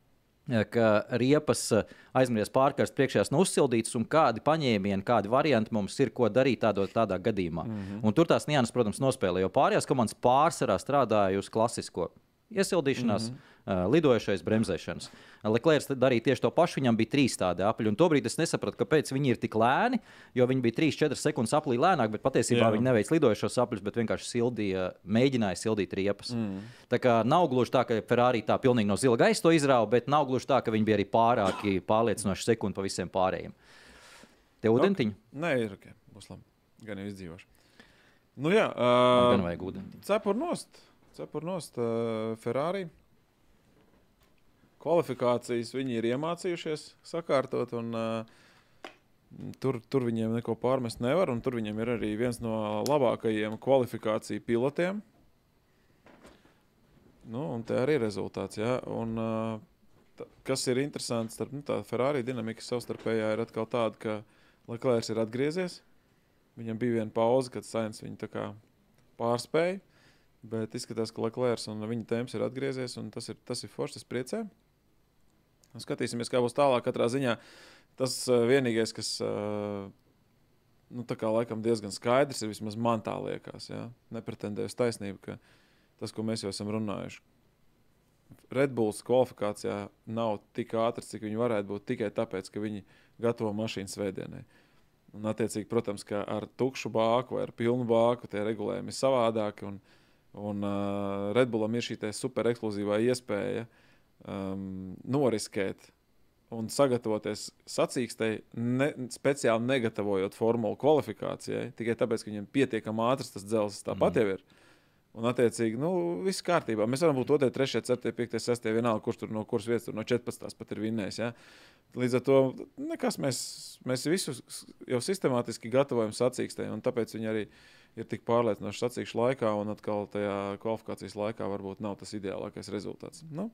Ka riepas aizmirst pārkarst priekšējās nav uzsildītas, un kādi paņēmieni, kādi varianti mums ir, ko darīt tādo, tādā gadījumā. Mm -hmm. Un tur tās nianses, protams, nospēlē, jo pārējās komandas pārsvarā strādāja uz klasisko iesildīšanās. Mm -hmm lidojošais bremzēšanas. Leclerc darīja tieši to pašu, viņam bija trīs tādi apli. Un tobrīd es nesapratu, kāpēc viņi ir tik lēni, jo viņi bija 3-4 sekundes aplī lēnāk, bet patiesībā Jā. viņi neveic lidojošos apļus, bet vienkārši sildīja, mēģināja sildīt riepas. Mm. Tā kā nav gluži tā, ka Ferrari tā pilnīgi no zila gaisa to izrāva, bet nav gluži tā, ka viņi bija arī pārāki pārliecinoši sekundi pa visiem pārējiem. Tev ūdentiņu? Okay. Nē, ir ok, būs labi. Gan jau izdzīvošu. Nu jā, uh, gan vajag ūdeni. Cepur nost, cepur nost uh, Ferrari kvalifikācijas viņi ir iemācījušies sakārtot. Un, uh, tur, tur viņiem neko pārmest nevar. Tur viņiem ir arī viens no labākajiem kvalifikāciju pilotiem. Nu, un te arī ir rezultāts. Ja? Un, uh, kas ir interesants, starp nu, Ferrari dinamika savstarpējā ir atkal tāda, ka Leclerc ir atgriezies. Viņam bija viena pauze, kad Sainz viņu pārspēja. Bet izskatās, ka Leclerc un viņa temps ir atgriezies. Tas ir, tas ir forši, tas priecē. Un skatīsimies, kā būs tālāk. Katrā ziņā tas uh, vienīgais, kas uh, nu, laikam diezgan skaidrs, ir vismaz man tā liekas. Ja? Nepretendēju uz taisnību, ka tas, ko mēs jau esam runājuši. Redbulls kvalifikācijā nav tik ātrs, cik viņi varētu būt tikai tāpēc, ka viņi gatavo mašīnu svētdienai. Un, attiecīgi, protams, ka ar tukšu bāku vai ar pilnu bāku tie regulējumi ir savādāki. Un, un uh, Redbullam ir šī super ekskluzīvā iespēja uh, um, noriskēt un sagatavoties sacīkstei, ne, speciāli negatavojot formulu kvalifikācijai, tikai tāpēc, ka viņam pietiekami ātrs tas dzelzs tāpat mm. jau ir. Un, attiecīgi, nu, viss kārtībā. Mēs varam būt 2, 3, 4, 5, 6, vienalga, kurš tur no kuras vietas, tur no 14. pat ir vinnējis. Ja? Līdz ar to nekas, mēs, mēs visu jau sistemātiski gatavojam sacīkstei, un tāpēc viņi arī ir tik pārliecinoši sacīkšu laikā, un atkal tajā kvalifikācijas laikā varbūt nav tas ideālākais rezultāts. Nu,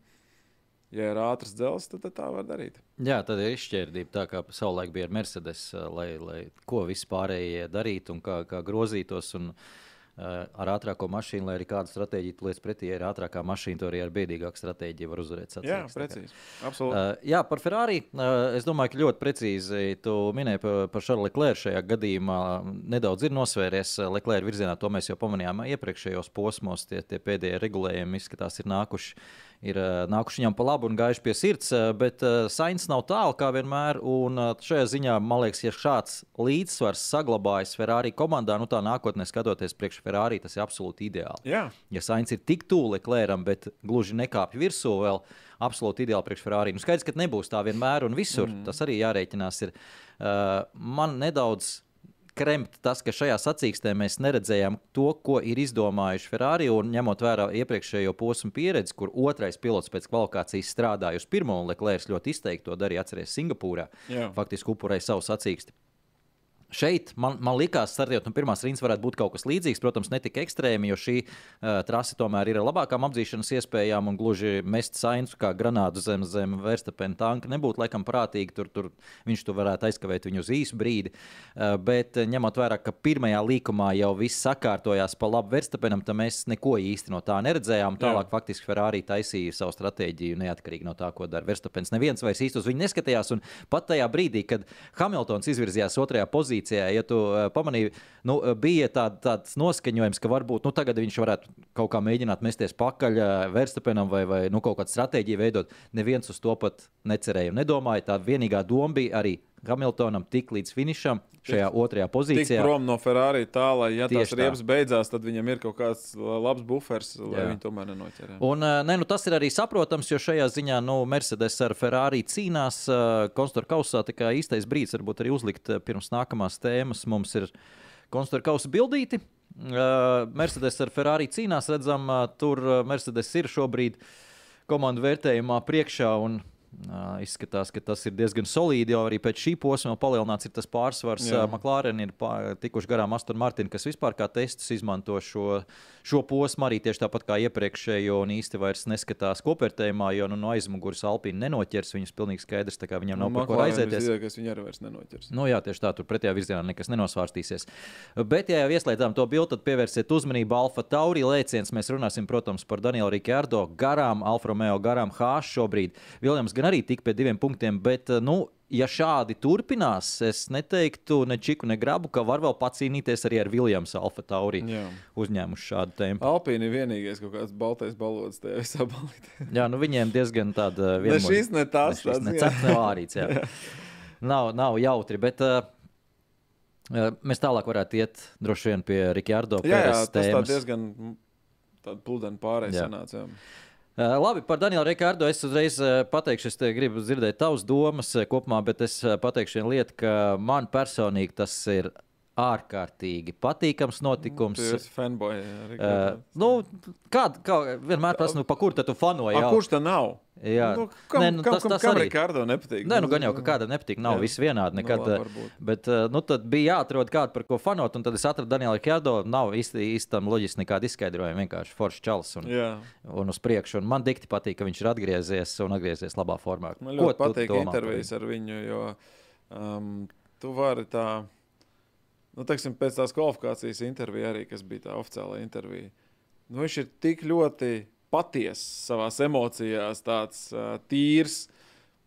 ja ir ātrs dzelzs, tad, tad tā var darīt. Jā, tad ir izšķērdība tā, kā savulaik bija ar Mercedes, lai, lai ko vispārējie darītu un kā, kā grozītos. Un, uh, ar ātrāko mašīnu, lai arī kādu stratēģiju lietas pretī, ja ir ātrākā mašīna, to arī ar bēdīgāku stratēģiju var uzvarēt. Sacīgs, jā, precīzi. Absolūti. Uh, jā, par Ferrari. Uh, es domāju, ka ļoti precīzi tu minēji par, par Šarlu Leclerc šajā gadījumā. Nedaudz ir nosvēries Leclerc virzienā, to mēs jau pamanījām iepriekšējos posmos. Tie, tie pēdējie regulējumi izskatās ir nākuši ir uh, nākuši viņam pa labu un gājuši pie sirds. Uh, bet uh, Sainz nav tālu kā vienmēr. Un šajā ziņā, man liekas, ja šāds līdzsvars saglabājas Ferrari komandā, nu tā nākotnē skatoties priekš Ferrari, tas ir absolūti ideāli. Jā. Ja Sainz ir tik tuvu Leclercam, bet gluži nekāpj virsū vēl. Absolūti ideāli priekš Ferrari. Nu, skaidrs, ka nebūs tā vienmēr un visur. Mm. Tas arī jārēķinās. Ir. Uh, man nedaudz kremt tas, ka šajā sacīkstē mēs neredzējām to, ko ir izdomājuši Ferrari. Un ņemot vērā iepriekšējo posmu pieredzi, kur otrais pilots pēc kvalifikācijas strādāja uz pirmo, un Leclerc ļoti izteikti to darīja, atcerieties, Singapūrā. Jā. Faktiski upurēja savu sacīksti. Šeit man, man likās, ka no pirmās rindas varētu būt kaut kas līdzīgs. Protams, ne tik ekstrēmi, jo šī uh, trase tomēr ir ar labākām apzīšanas iespējām un gluži mest sainus kā granātu zem, zem Verstapena tanka nebūtu laikam prātīgi. Tur, tur viņš tur varētu aizkavēt viņu uz īsu brīdi. Uh, bet ņemot vērā, ka pirmajā līkumā jau viss sakārtojās pa labu Verstapenam, tad mēs neko īsti no tā neredzējām. Tālāk Jā. faktiski Ferrari taisīja savu stratēģiju neatkarīgi no tā, ko dara Verstapens. Neviens vairs īsti uz viņu neskatījās. Un pat tajā brīdī, kad Hamiltons izvirzījās otrajā pozīcijā, pozīcijā, ja tu uh, pamanīji, nu, bija tā, tāds noskaņojums, ka varbūt nu, tagad viņš varētu kaut kā mēģināt mesties pakaļ uh, Verstapenam vai, vai nu, kaut kādu stratēģiju veidot. Neviens uz to pat necerēja un nedomāja. Tā vienīgā doma bija arī Hamiltonam tik līdz finišam šajā otrajā pozīcijā. Tik prom no Ferrari tā, lai, ja Tieši tās riepas beidzās, tad viņam ir kaut kāds labs buferis, lai Jā. viņi tomēr nenoķerē. Un, ne, nu, tas ir arī saprotams, jo šajā ziņā nu, Mercedes ar Ferrari cīnās konstruktora kausā. Kā īstais brīdis varbūt arī uzlikt pirms nākamās tēmas. Mums ir konstruktora kausa bildīti. Mercedes ar Ferrari cīnās, redzam, tur Mercedes ir šobrīd komandu vērtējumā priekšā. Un, izskatās, ka tas ir diezgan solīdi. Jau arī pēc šī posma palielināts ir tas pārsvars. McLaren ir pār, tikuši garām Aston Martin, kas vispār kā testus izmanto šo, šo posmu arī tieši tāpat kā iepriekšējo un īsti vairs neskatās kopvērtējumā, jo nu, no aizmugures Alpīna nenoķers. Viņus pilnīgi skaidrs, ka viņam nav nu, par ko aizēties. Viņi arī vairs nenoķers. Nu, jā, tieši tā, tur pretējā virzienā nekas nenosvārstīsies. Bet, ja jau ieslēdzām to bildi, tad pievērsiet uzmanību Alfa Tauri lēciens. Mēs runāsim, protams, par Danielu Rikārdo garām, Alfa Romeo garām Hāšu šobrīd. Viljams gan arī tik pie diviem punktiem, bet, eh, nu, ja šādi turpinās, es neteiktu ne čiku, ne grabu, ka var vēl pacīnīties arī ar Viljams Alfa Tauri uzņēmuši šādu tēmu. Alpīna ir vienīgais kaut kāds baltais balods tajā visā balītē. jā, nu viņiem diezgan tāda vienota. Ne šis, ne tas. Ne šis, ne cep, ne vārīts, jā. jā. Nav, nav jautri, bet uh, mēs tālāk varētu iet droši vien pie Rikārdo. Jā, jā, tas tā diezgan pludeni pārējais labi, par Danielu Rikārdu es uzreiz uh, pateikšu, es gribu dzirdēt tavas domas uh, kopumā, bet es pateikšu vienu lietu, ka man personīgi tas ir ārkārtīgi patīkams notikums. Ir fanboy. Uh, nu, kāda, kā, vienmēr prasa, nu, pa kur tu fanoji? Kurš tā nav? Jā, nu, kam, Nē, nu, tas, kam, tas kam arī Rikārdo nepatīk. Nē, nu, gan jau, ka kādam nepatīk. Nav jā. viss vienādi. Nekad, nu, labi, bet nu, tad bija jāatrod kādu, par ko fanot. Un tad es atradu Danielu Rikārdo. Nav īsti, īstam loģiski nekāda izskaidrojuma. Vienkārši foršs čels un, jā. un uz priekšu. Un man dikti patīk, ka viņš ir atgriezies un atgriezies labā formā. Man ļoti patīk intervijas ar viņu, jo um, tu vari tā nu, teiksim, pēc tās kvalifikācijas intervija arī, kas bija tā oficiālā intervija. Nu, viņš ir tik ļoti patiess savā emocijās, tāds uh, tīrs.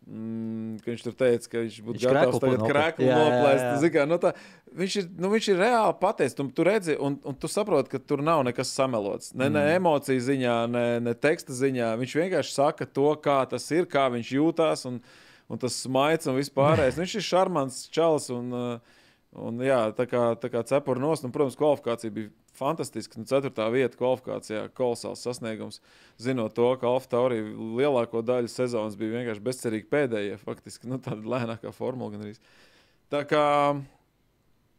Mm, viņš tur teica, ka viņš būtu viņš gatavs tagad krāpēt, noplēst. Nu tā, viņš, ir, nu, viņš ir reāli pateicis, tu, tu redzi, un, un tu saproti, ka tur nav nekas samelots. Ne, mm. ne emociju ziņā, ne, ne teksta ziņā. Viņš vienkārši saka to, kā tas ir, kā viņš jūtas, un, un tas smaids un vispārējais. viņš ir šarmants čels. Un, uh, Un, jā, tā kā, tā kā cepura nos, nu, protams, kvalifikācija bija fantastiska. Nu, ceturtā vieta kvalifikācijā - kolosāls sasniegums. Zinot to, ka Alfa Tauri lielāko daļu sezonas bija vienkārši bezcerīgi pēdējie, faktiski nu, tāda lēnākā formula. Gandrīz. Tā kā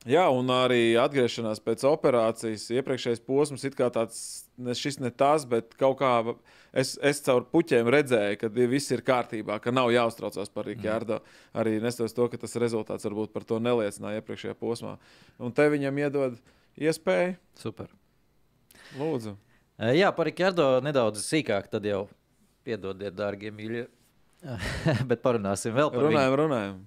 Jā, un arī atgriešanās pēc operācijas. Iepriekšējais posms ir tāds, ne šis ne tas, bet kaut kā es, es caur puķiem redzēju, ka viss ir kārtībā, ka nav jāuztraucās par Rīgārdu. Mm. Arī nestoties to, ka tas rezultāts varbūt par to neliecināja iepriekšējā posmā. Un te viņam iedod iespēju. Super. Lūdzu. Jā, par Rīgārdu nedaudz sīkāk, tad jau piedodiet, dārgie mīļie. bet parunāsim vēl par runājam, viņu. Runājam, runājam.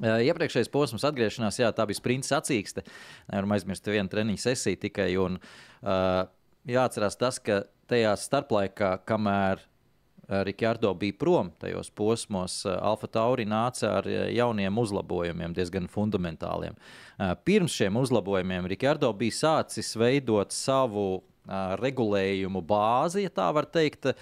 Iepriekšējais posms, atgriešanās, jā, tā bija sprinta sacīkste. Nevaram aizmirst vienu treniņu sesiju tikai. Un, uh, jāatcerās tas, ka tajā starplaikā, kamēr Rikārdo bija prom tajos posmos, Alfa Tauri nāca ar jauniem uzlabojumiem, diezgan fundamentāliem. Pirms šiem uzlabojumiem Rikārdo bija sācis veidot savu regulējumu bāzi, ja tā var teikt.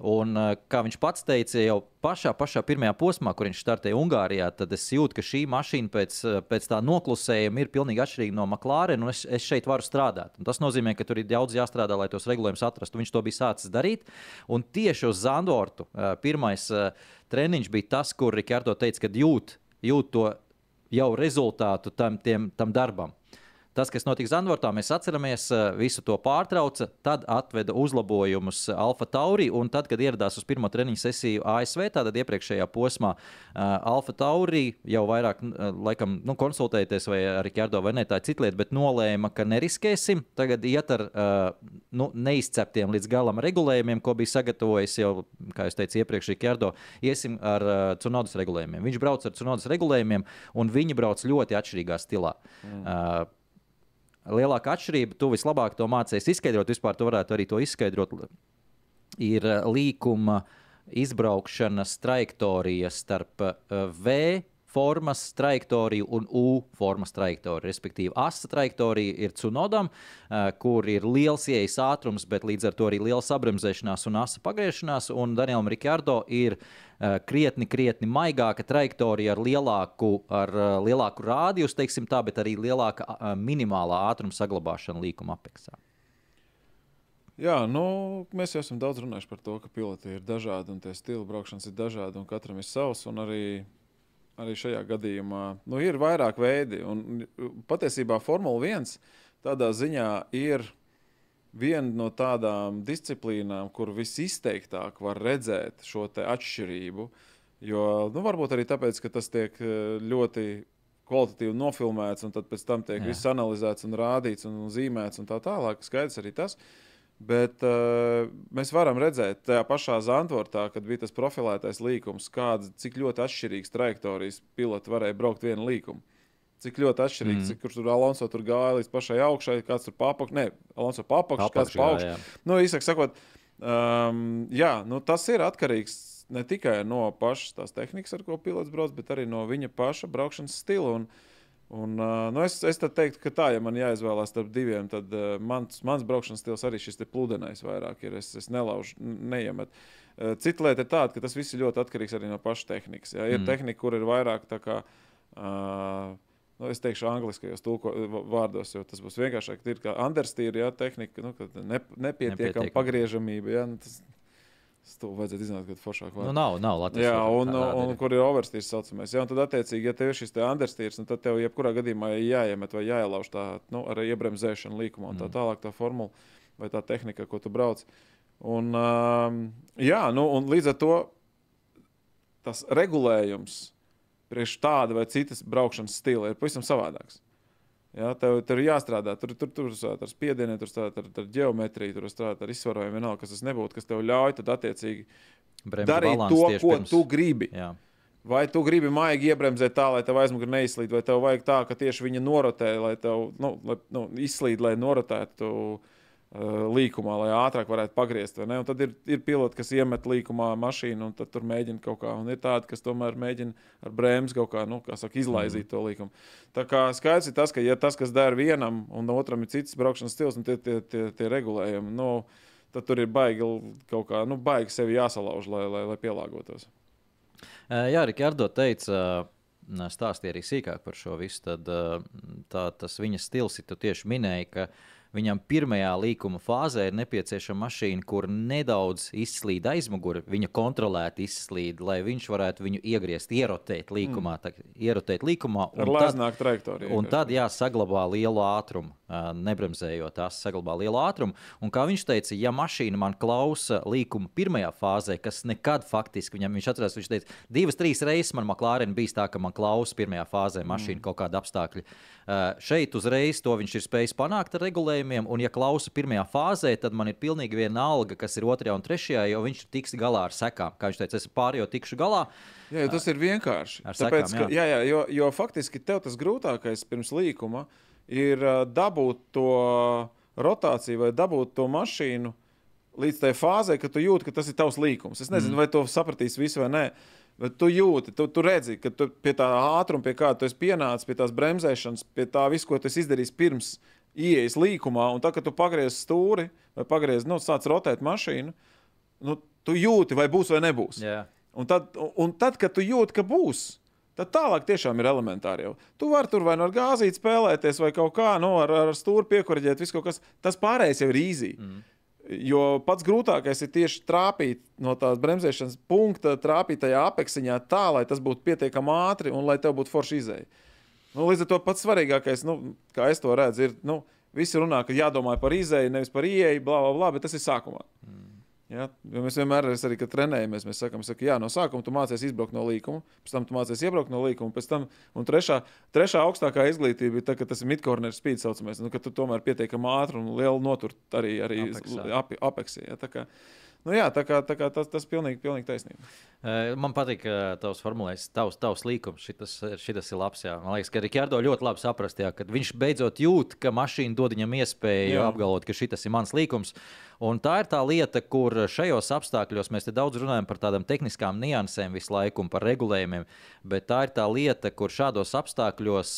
Un, kā viņš pats teica, jau pašā, pašā pirmajā posmā, kur viņš startēja Ungārijā, tad es jūtu, ka šī mašīna pēc, pēc tā noklusējuma ir pilnīgi atšķirīga no McLaren, un es, es šeit varu strādāt. Un tas nozīmē, ka tur ir daudz jāstrādā, lai tos regulējumus atrastu. Viņš to bija sācis darīt. Un tieši uz Zandortu pirmais treniņš bija tas, kur Rikārdo teica, ka jūt, jūt to jau rezultātu tam, tiem, tam darbam. Tas, kas notika Zandvortā, mēs atceramies, eh, visu to pārtrauca, tad atveda uzlabojumus Alfa Tauri, un tad, kad ieradās uz pirmo treniņu sesiju ASV, tātad iepriekšējā posmā, uh, Alfa Tauri jau vairāk, laikam, nu, konsultēties vai ar Rikārdo vai ne, tā ir cita lieta, bet nolēma, ka neriskēsim. Tagad iet ar nu, neizceptiem līdz galam regulējumiem, ko bija sagatavojis jau, kā jūs teicāt, iepriekš Rikārdo, iesim ar Cunodas regulējumiem. Viņš brauc ar Cunodas regulējumiem, un viņi brauc ļoti atšķirīgā stilā. Mm. Uh, lielākā atšķirība, tu vislabāk to mācījies izskaidrot, vispār tu varētu arī to izskaidrot, ir eh, līkuma izbraukšanas trajektorija starp eh, V formas trajektoriju un U formas trajektoriju. Respektīvi, asa trajektorija ir Cunodam, uh, kur ir liels ieejas ātrums, bet līdz ar to arī liela sabremzēšanās un asa pagriešanās. Un Danielam Rikārdo ir uh, krietni, krietni maigāka trajektorija ar lielāku, ar, uh, lielāku rādījusu, teiksim tā, bet arī lielāka minimālā ātruma saglabāšana līkuma apeksā. Jā, nu, mēs jau esam daudz runājuši par to, ka piloti ir dažādi un tie stila braukšanas ir dažādi un katram ir savs. Arī arī šajā gadījumā nu, ir vairāk veidi. Un, patiesībā Formula 1 tādā ziņā ir viena no tādām disciplīnām, kur visizteiktāk var redzēt šo atšķirību. Jo nu, varbūt arī tāpēc, ka tas tiek eh, ļoti kvalitatīvi nofilmēts, un tad pēc tam tiek Jā. viss analizēts un rādīts un zīmēts un tā tālāk. Skaidrs arī tas. Bet uh, mēs varam redzēt, tajā pašā Zandvortā, kad bija tas profilētais līkums, kāds, cik ļoti atšķirīgs trajektorijas piloti varēja braukt vienu līkumu. Cik ļoti atšķirīgi, mm. cik tur Alonso tur gāja līdz pašai augšai, kāds tur papakš, ne, Alonso papakš, kāds pa augšu. Nu, īsāk sakot, um, jā, nu, tas ir atkarīgs ne tikai no pašas tās tehnikas, ar ko pilots brauc, bet arī no viņa paša braukšanas stila. Un, Un, uh, nu es, es teiktu, ka tā, ja man jāizvēlās starp diviem, tad uh, mans, mans braukšanas stils arī šis pludinājs vairāk ir. Es, es nelaužu, neiemetu. Uh, cita lieta ir tāda, ka tas viss ļoti atkarīgs arī no pašas tehnikas. Ja? Ir mm. tehnika, kur ir vairāk tā kā. Uh, Nu, es teikšu, angliskajos vārdos, jo tas būs vienkāršāk. Ir kā understīra, ja tehnika, nu, ne, nepietiekama pagriežamība. Ja? Nu, tas, To vajadzētu izdarīt, kad foršāk var. Nu, nav, nav Latvijas Jā, un, un, un kur ir overstīrs saucamais. Jā, un tad, attiecīgi, ja tev ir šis te understīrs, nu, tad tev jebkurā gadījumā jāiemet vai jāielauž tā, nu, arī iebremzēšana līkumā un tā mm. tālāk tā formula vai tā tehnika, ko tu brauc. Un, um, jā, nu, un līdz ar to tas regulējums priekš tāda vai citas braukšanas stila ir pavisam savādāks. Ja, tev, tev ir jāstrādā, tur, tur, tur strādāt ar spiedienu, tur strādāt ar, ar geometriju, tur strādāt ar izsvarojumu, vienalga, kas tas nebūtu, kas tev ļauj tad attiecīgi Bremžu darīt to, ko pirms. tu gribi. Jā. Vai tu gribi maigi iebremzēt tā, lai tev aizmugurē neizslīd, vai tev vajag tā, ka tieši viņa norotē, lai tev nu, lai, nu, izslīd, lai norotētu. Uh, līkumā, lai ātrāk varētu pagriezt. Tad ir, ir piloti, kas iemet līkumā mašīnu, un tur mēģina kaut kā. Un ir tādi, kas tomēr mēģina ar brēmas kaut kā, nu, kā saka, izlaizīt to līkumu. Tā kā skaidrs ir tas, ka, ja tas, kas der vienam, un otram ir cits braukšanas stils, un tie, tie, tie, tie regulējumi, nu, tad tur ir baigi kaut kā, nu, baigi sevi jāsalauž, lai, lai, lai pielāgotos. Jā, Rikārdo teica, stāstīja arī sīkāk par šo visu. Tad, tā, tas viņa stils, tu tieši minēji, ka Viņam pirmajā līkuma fāzē ir nepieciešama mašīna, kur nedaudz izslīd aizmugure, viņa kontrolēti izslīd, lai viņš varētu viņu iegriezt, ierotēt līkumā. Mm. Tā, ierotēt līkumā Ar lēznāku trajektoriju. Un tad jāsaglabā lielu ātrumu, nebremzējot tās, saglabā lielu ātrumu. Un kā viņš teica, ja mašīna man klausa līkuma pirmajā fāzē, kas nekad faktiski viņam viņš atcerās, viņš teica, divas, trīs reizes man McLaren bijis tā, ka man klausa pirmajā fāzē mašīna mm. kaut kāda apstākļa. Uh, šeit uzreiz to viņš ir spējis panākt ar regulējumiem, un, ja klausa pirmajā fāzē, tad man ir pilnīgi viena alga, kas ir otrajā un trešajā, jo viņš tiks galā ar sekām. Kā viņš teica, es pārējo tikšu galā. Jā, tas ir vienkārši. Tāpēc, sekām, jā. Ka, jā, jā, jo, jo faktiski tev tas grūtākais pirms līkuma ir dabūt to rotāciju vai dabūt to mašīnu līdz tai fāzei, ka tu jūti, ka tas ir tavs līkums. Es nezinu, mm. vai to sapratīs visi vai nē. Bet tu jūti, tu, tu redzi, ka tu pie tā ātruma, pie kāda tu esi pienācis, pie tās bremzēšanas, pie tā visu, ko tu esi izdarījis pirms ieejas līkumā, un tad, kad tu pagriez stūri vai pagriez, nu, sāc rotēt mašīnu, nu, tu jūti, vai būs vai nebūs. Yeah. Un, tad, un tad, kad tu jūti, ka būs, tad tālāk tiešām ir elementāri. Jau. Tu vari tur vai no gāzīt spēlēties, vai kaut kā nu, ar, ar stūri piekuriģēt, viss kaut kas. Tas pārējais jau ir īzī. Mm. Jo pats grūtākais ir tieši trāpīt no tās bremzēšanas punkta, trāpīt tajā apeksiņā tā, lai tas būtu pietiekami ātri un lai tev būtu forši izēja. Nu, līdz ar to pats svarīgākais, nu, kā es to redzu, ir, nu, visi runā, ka jādomā par izēju, nevis par ieeju, bla, bla, bla, bet tas ir sākumā. Mm. Ja? Jo mēs vienmēr arī, kad trenējamies, mēs sakām, saka, jā, no sākuma tu mācies izbraukt no līkuma, pēc tam tu mācies iebraukt no līkuma, pēc tam, un trešā, trešā augstākā izglītība ir tā, ka tas ir midcorner speed saucamais, nu, ka tu tomēr pietiekami ātri un lielu notur arī, arī Apeksā. apeksī. Ja? Nu jā, tā kā, tā kā tas, tas pilnīgi, pilnīgi taisnība. Man patīk tavs formulējums, tavs, tavs līkums. Šitas, šitas ir labs. Jā. Man liekas, ka Rikārdo ļoti labi saprast, jā, kad viņš beidzot jūt, ka mašīna dod viņam iespēju jā. Apgalvot, ka šis ir mans līkums. Un tā ir tā lieta, kur šajos apstākļos mēs daudz runājam par tādām tehniskām niansēm visu laiku un par regulējumiem, bet tā ir tā lieta, kur šādos apstākļos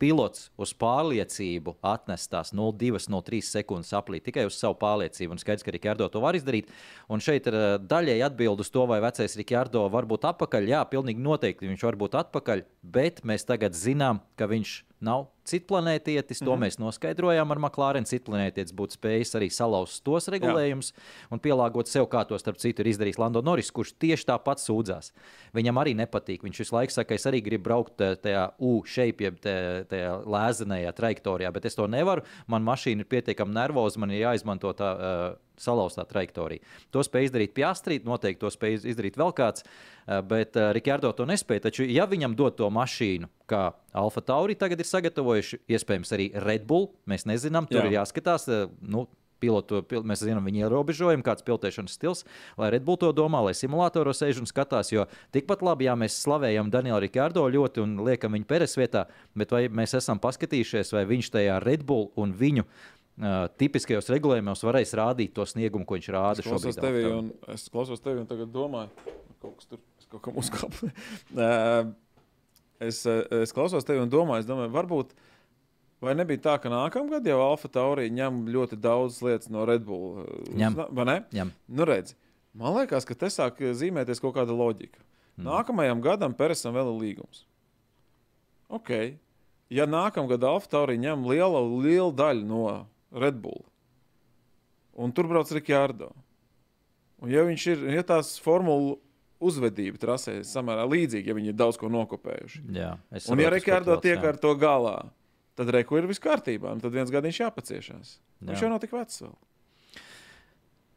pilots uz pārliecību atnes tās 0,2-0,3 sekundes aplī tikai uz savu pārliecību. Un skaidrs, ka Rikārdo to var izdarīt. Un šeit ir eh, daļēji atbild uz to, vai vecais Rikārdo var būt atpakaļ. Jā, pilnīgi noteikti viņš var būt atpakaļ, bet mēs tagad zinām, ka viņš nav citplanētietis. To mm -hmm. mēs noskaidrojām ar Maklārenu. Citplanētietis būtu spējis arī salauzt tos regulējumus un pielāgot sev, kā to starp citu ir izdarījis Lando Norris, kurš tieši tāpat sūdzās. Viņam arī nepatīk. Viņš visu laiku saka, es arī gribu braukt eh, tajā U-shape, jeb tajā lēzenajā trajektorijā, bet es to nevaru. Man mašīna ir pietiekami nervoza, man ir jāizmanto tā. Uh, salauztā trajektorija. To spēja izdarīt Piastrīt, noteikti to spēja izdarīt vēl kāds, eh, bet uh, Rikārdo to nespēja. Taču, ja viņam dod to mašīnu, kā Alfa Tauri tagad ir sagatavojuši, iespējams, arī Red Bull, mēs nezinām, tur Jā. Ir jāskatās. uh, Nu, Pilotu, pil, mēs zinām, viņa ierobežojumi, kāds pilotēšanas stils, lai Red Bull to domā, lai simulātoros sēž un skatās. Jo tikpat labi, ja mēs slavējam Danielu Rikārdo ļoti un liekam viņu peres vietā, bet vai mēs esam paskatījušies, vai viņš tajā Red Bull un viņu tipiskajos regulējumos varēs rādīt to sniegumu, ko viņš rāda Es šobrīd. tevi, un es klausos tevi, un tagad domāju, kaut kas tur es kaut kam uzkāpu. Ē, es, es klausos tevi, un domāju, es domāju, varbūt. Vai nebija tā, ka nākamgad jau Alfa Taurī ņem ļoti daudz lietas no Red Bull? Ņem. Vai ne? Ņem. Nu, redzi, man liekas, ka te sāk zīmēties kaut kāda loģika. Mm. Nākamajam gadam Peresam vēl ir līgums. Ok. Ja nākamgad Alfa Taurī ņem lielu, lielu daļu no Red Bull, un tur brauc Rikārdo, un ja viņš ir, ja tās formulu uzvedība trasē samērā līdzīga, ja viņi ir daudz ko nokopējuši. Jā, es Un, ja saprotu, tu tiek jā. ar to galā, tad reku ir viss kārtībā, un tad viens gadiņš jāpaciešās. Viņš Jā. jau nav tik vecs vēl.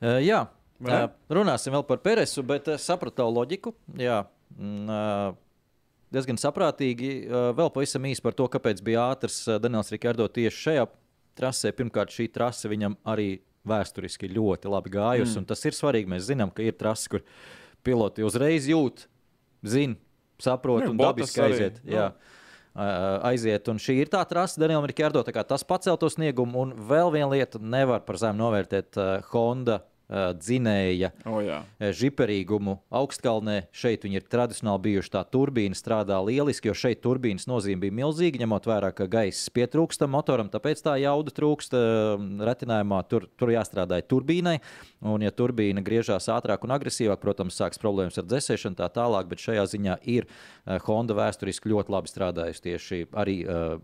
Uh, jā, uh, runāsim vēl par Peresu, bet uh, sapratu loģiku. Jā, mm, diezgan saprātīgi. Vēl pavisam īsi par to, kāpēc bija ātrs Daniels Rikārdo tieši šajā trasē. Pirmkārt, šī trase viņam arī vēsturiski ļoti labi gājusi, mm. un tas ir svarīgi. Mēs zinām, ka ir trase, kur piloti uzreiz jūt, zina, saprot Nu, un dabiski arī, aiziet. nu. Jā. Uh, aiziet. Un šī ir tā trase, Danielam Rikārdo. Tas pacēl to sniegumu. Un vēl viena lieta, nevar par zemu novērtēt uh, Honda dzinēja O, jā. žiperīgumu augstkalnē. Šeit viņi ir tradicionāli bijuši tā turbīna, strādā lieliski, jo šeit turbīnas nozīme bija milzīga, ņemot vērā, ka gaiss pietrūkst tam motoram, tāpēc tā jauda trūkst retinājumā. Tur, tur jāstrādā turbīnai, un ja turbīna griežās ātrāk un agresīvāk, protams, sāks problēmas ar dzēsēšanu tā tālāk, bet šajā ziņā ir Honda vēsturiski ļoti labi strādājusi tieši arī,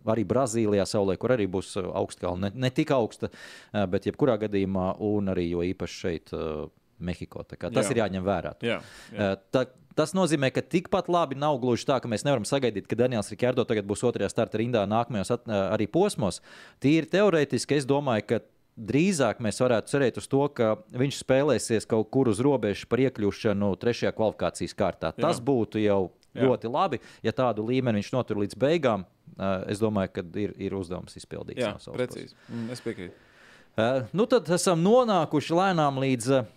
arī Brazīlijā, saulē, kur arī būs augstkalna, ne, ne tik augsta, bet jebkurā gadījumā, un arī jo īpaši šeit. eh, Mehiko. Tas Jā. ir jāņem vērā. Jā, jā. Eh, Tā, tas nozīmē, ka tikpat labi nav gluži tā, ka mēs nevaram sagaidīt, ka Daniels Rikārdo tagad būs otrajā starta rindā nākamajos at, eh, arī posmos. Tīri teorētiski es domāju, ka drīzāk mēs varētu cerēt uz to, ka viņš spēlēsies kaut kur uz robežas par iekļūšanu trešajā kvalifikācijas kārtā. Tas Jā. būtu jau Jā. ļoti labi, ja tādu līmeni viņš notur līdz beigām. eh, Es domāju, ka ir, ir uzdevums izpildīts. jā precīzi. Mm, es piekrītu. Uh, nu tad esam nonākuši lēnām līdz uh,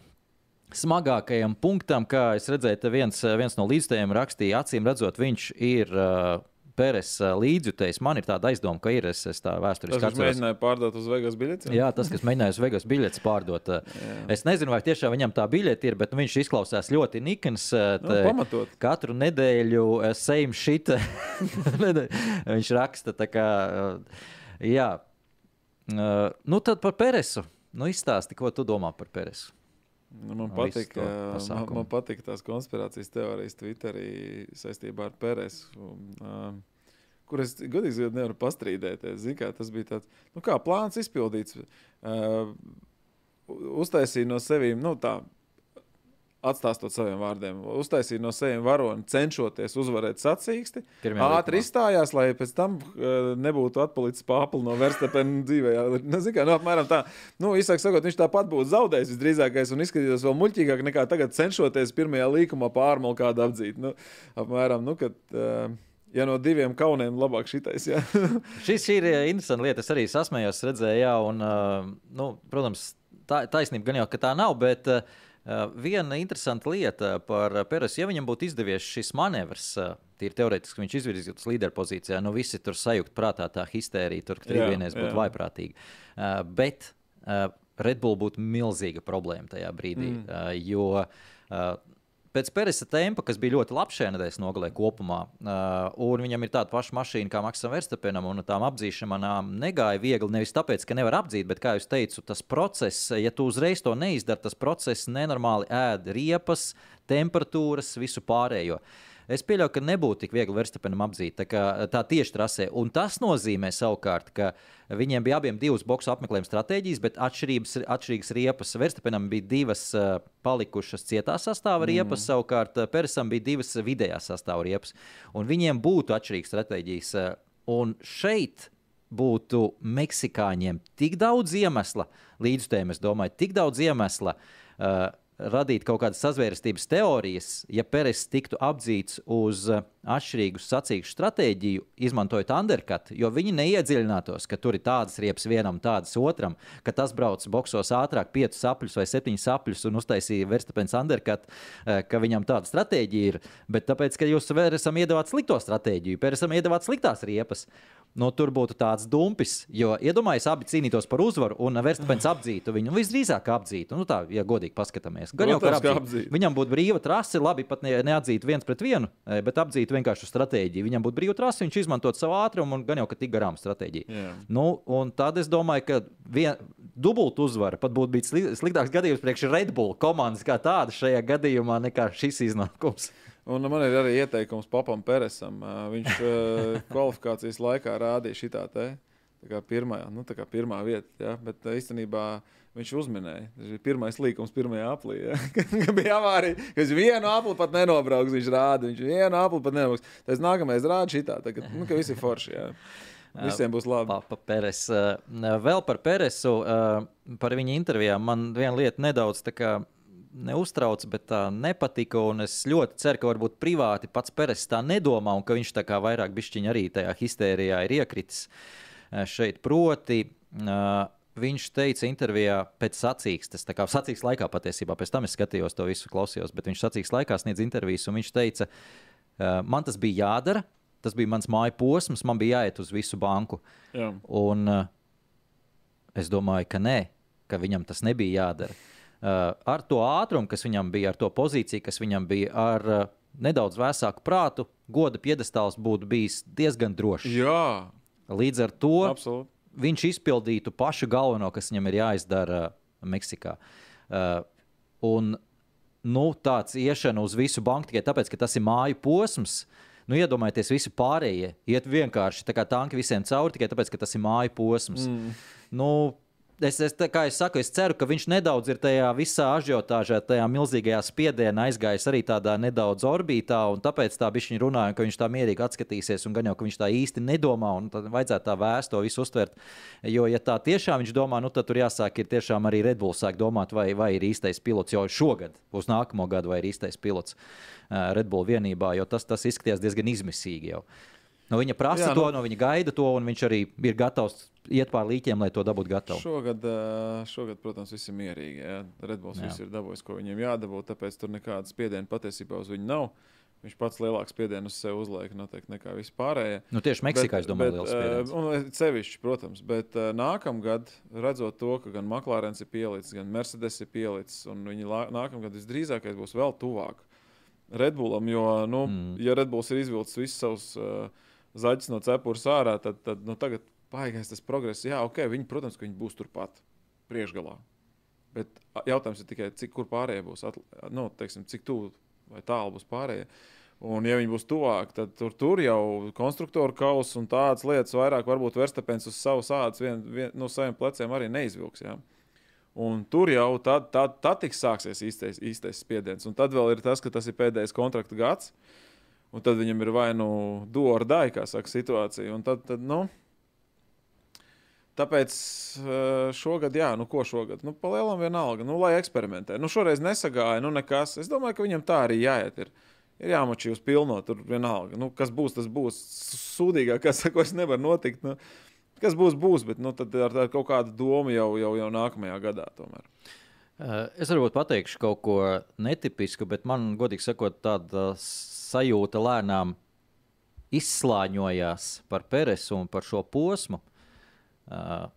smagākajam punktam. Kā es redzēju, viens, uh, viens no līdzstājiem rakstīja, acīm redzot, viņš ir uh, Pēres līdzjutējs. Man ir tāda aizdoma, ka ir es, es tā vēsturiski viņš atceros. mēģināja pārdot uz Vegas biļeti. Jā, tas, kas mēģināja uz Vegas biļetes pārdot. Es nezinu, vai tiešām viņam tā biļete ir, bet nu, viņš izklausās ļoti nikns. Nu, pamatot. Katru nedēļu same shit. viņš raksta tā kā. Jā. Uh, nu tad par Peresu. Nu, izstāsti, ko tu domā par Peresu. Nu, man, patīk, to man, man patīk tās konspirācijas teorijas Twitterī saistībā ar Pēresu. Um, kur es godīgi nevaru pastrīdēties. Zini, kā, tas bija tāds nu, kā, plāns izpildīts. Uh, uztaisīja no sevis nu, tā, Atstāstot saviem vārdiem, uztaisīja no saviem varoni, cenšoties uzvarēt sacīksti. Pirmajā Ātri likumā. izstājās, lai pēc tam uh, nebūtu atpalicis pāpili no Verstapena dzīvē. Jā, Nu, kā, nu, apmēram tā. Nu, īsāk sakot, viņš tāpat būtu zaudējis visdrīzākais un izskatītos vēl muļķīgāk nekā tagad cenšoties pirmajā līkumā pārmulu kādu apdzīt. Nu, apmēram, nu, kad, uh, ja no diviem kauniem labāk šitais. Šis ir eh, interesants lieta. Es arī sasmējos, redzēju, jā, un, uh, nu, protams, tā, taisnība gan jau, ka tā nav. Bet, uh, Viena interesanta lieta par Peresu, ja viņam būtu izdevies šis manevrs, uh, tīri teorētiski viņš izvirzītos līderpozīcijā, nu visi tur sajūgt prātā tā histērija, tur trīsvienais būtu vaiprātīgi. Uh, bet Red Bull būtu milzīga problēma tajā brīdī, mm. jo Pēc Peresa tempa, kas bija ļoti labs šajā nedēļas nogalē kopumā, uh, un viņam ir tāda paša mašīna kā Maksam Verstapenam, un tām apzīšanām negāja viegli. Nevis tāpēc, ka nevar apdzīt, bet, kā jau teicu, tas process, ja tu uzreiz to neizdari, tas process nenormāli ēd riepas, temperatūras, visu pārējo. Es pieļauju, ka nebūtu tik viegli Verstapenam apdzīt tā, tā tieši trasē. Un tas nozīmē savukārt, ka viņiem bija abiem divas boxu apmeklējuma stratēģijas, bet atšķirīgas riepas. Verstapenam bija divas uh, palikušas cietā sastāvā riepas, mm. savukārt uh, Persam bija divas vidējā sastāvā riepas. Un viņiem būtu atšķirīgas stratēģijas. Uh, un šeit būtu meksikāņiem tik daudz iemesla, līdzstājiem, es domāju, tik daudz iemesla. Uh, radīt kaut kādas sazvērestības teorijas, ja Peres tiktu apdzīts uz uh, atšķirīgu sacīkšu stratēģiju, izmantojot undercut, jo viņi neiedziļinātos, ka tur ir tādas riepas vienam, tādas otram, ka tas brauc boxos ātrāk, piecus sapļus vai septiņus sapļus un uztaisīja Verstapens undercut, uh, ka viņam tāda stratēģija ir. Bet tāpēc, ka jūs Peresam iedavāt slikto stratēģiju, Peresam iedavāt sliktās riepas. Nu, tur būtu tāds dumpis, jo iedomājieties, abi cīnītos par uzvaru, un Verstapens apdzītu viņu. Visdrīzāk apdzītu, nu, tā, ja godīgi paskatāmies. Gan jau, ka apdzītu. apdzītu. Viņam būtu brīva trase, labi, pat ne, neatzītu viens pret vienu, eh, bet apdzītu vienkārši stratēģiju. Viņam būtu brīva trase, viņš izmantot savu ātrumu un gan jau, ka tik garām stratēģija. Jā. Nu, un tad es domāju, ka vien, dubultu uzvara pat būtu bijis sli- sliktāks gadījums priekš Red Bull komandas kā tāda šajā gadījumā nekā šis iznākums. Un man ir arī ieteikums Papam Peresam. Viņš kvalifikācijas laikā rādīja šitā te. Tā kā pirmā, nu, tā kā pirmā vieta, ja? bet īstenībā viņš uzminēja. Tas ir pirmais līkums, pirmajā aplī. Ja? Kad bija avārija, ka viņš vienu apli pat nenobrauks. Viņš rāda, viņš vienu apli pat nenobrauks. Tas nākamais rāda šitā, tā, ka, nu, ka visi forši. Ja? Visiem būs labi. Pa, pa Peres. Vēl par Peresu, par viņa intervijām. Man viena lieta nedaudz tā kā neuztrauc, bet tā nepatika. un Es ļoti ceru, ka varbūt privāti pats Peres tā nedomā, un ka viņš tā kā vairāk bišķiņa arī tajā histērijā ir iekritis šeit. Proti, uh, viņš teica intervijā pēc sacīkstes, tā kā sacīkstes laikā patiesībā, pēc tam es skatījos to visu, klausījos, bet viņš sacīkstes laikā sniedz intervijas, un viņš teica, man tas bija jādara. Tas bija mans māju posms, man bija jāiet uz visu banku. Jā. Un es domāju, ka nē, ka viņam tas nebija jādara. Uh, ar to ātrumu, kas viņam bija, ar to pozīciju, kas viņam bija, ar uh, nedaudz vēsāku prātu, goda piedestāls būtu bijis diezgan drošs. Jā, Līdz ar to absolūti. viņš izpildītu pašu galveno, kas viņam ir jāizdara uh, Meksikā. Un nu, tāds iešana uz visu banku tikai tāpēc, ka tas ir māju posms. Nu, iedomājieties, visi pārējie iet vienkārši tā kā tanki visiem cauri tikai tāpēc, ka tas ir māju posms. Mm. Nu, es, es, kā es saku, es ceru, ka viņš nedaudz ir tajā visā ažiotāžā, tajā milzīgajā spiedienā aizgājis arī tādā nedaudz orbītā, un tāpēc tā bija viņa runāja, ka viņš tā mierīgi atskatīsies, un gan jau, ka viņš tā īsti nedomā, un tad vajadzētu tā vēstu to visu uztvert. Jo, ja tā tiešām viņš domā, nu, tad tur jāsāk ir tiešām arī Red Bull sāk domāt, vai, vai ir īstais pilots jau šogad, uz nākamo gadu, vai ir īstais pilots uh, Red Bull vienībā, jo tas, tas izskatījās diezgan izmisīgi jau. No viņa prasa Jā, to, nu- no viņa gaida to, un viņš arī ir gatavs iet pār līķiem, lai to dabūtu gatavu. Šogad, ā, šogad, protams, viss ir mierīgi. Ja? Redbulls viss ir dabūjis, ko viņam jādabūt, tāpēc tur nekāda spiediena patiesībā uz viņu nav. Viņš pats lielāks spiedienu uz sevi uzliek noteikti nekā vispārējie. Nu, tieši Meksikā, es domāju, liels spiediens. uh, un sevišķi, protams, bet nākamgad, redzot to, ka gan McLaren ir pielicis, gan Mercedes ir pielicis, un viņi nākamgad visdrīzākais būs vēl tuvāk Redbullam, jo, nu, mm. ja Redbulls ir izvilcis visus savus uh, zaķus no cepures ārā, tad, tad nu, tagad baigais tas progress. Jā, ok, viņi, protams, viņi būs turpat priekšgalā. Bet jautājums ir tikai, cik kur pārējie būs, atl... nu, teiksim, cik tuvu vai tālu būs pārējie. Un, ja viņi būs tuvāk, tad tur, tur jau konstruktoru kausa un tādas lietas vairāk varbūt Verstapēns uz savas ādas vien, vien, no saviem pleciem arī neizvilks. Jā. Un tur jau tad, tad, tad tiks sāksies īstais, īstais spiediens. Un tad vēl ir tas, ka tas ir pēdējais kontrakta gads. Un tad viņam ir vai nu dārda, kā saka, situācija. Un tad, tad nu, tāpēc eh, šogad, jā, nu ko šogad? Nu, palielam vienalga, nu, lai eksperimentē. Nu, šoreiz nesagāja, nu, nekas. Es domāju, ka viņam tā arī jāiet. Ir. Ir jāmačī uz pilno, tur vienalga. Nu, kas būs, tas būs. Sūdīgāk, kas saka, es nevaru notikt. Nu, kas būs, būs, bet nu, ar, ar kaut kādu domu jau, jau, jau nākamajā gadā. Tomēr. Eh, es varbūt pateikšu kaut ko netipisku, bet man, godīgi sakot, tāda sajūta lēnām izslāņojās par Peresu un par šo posmu. Uh,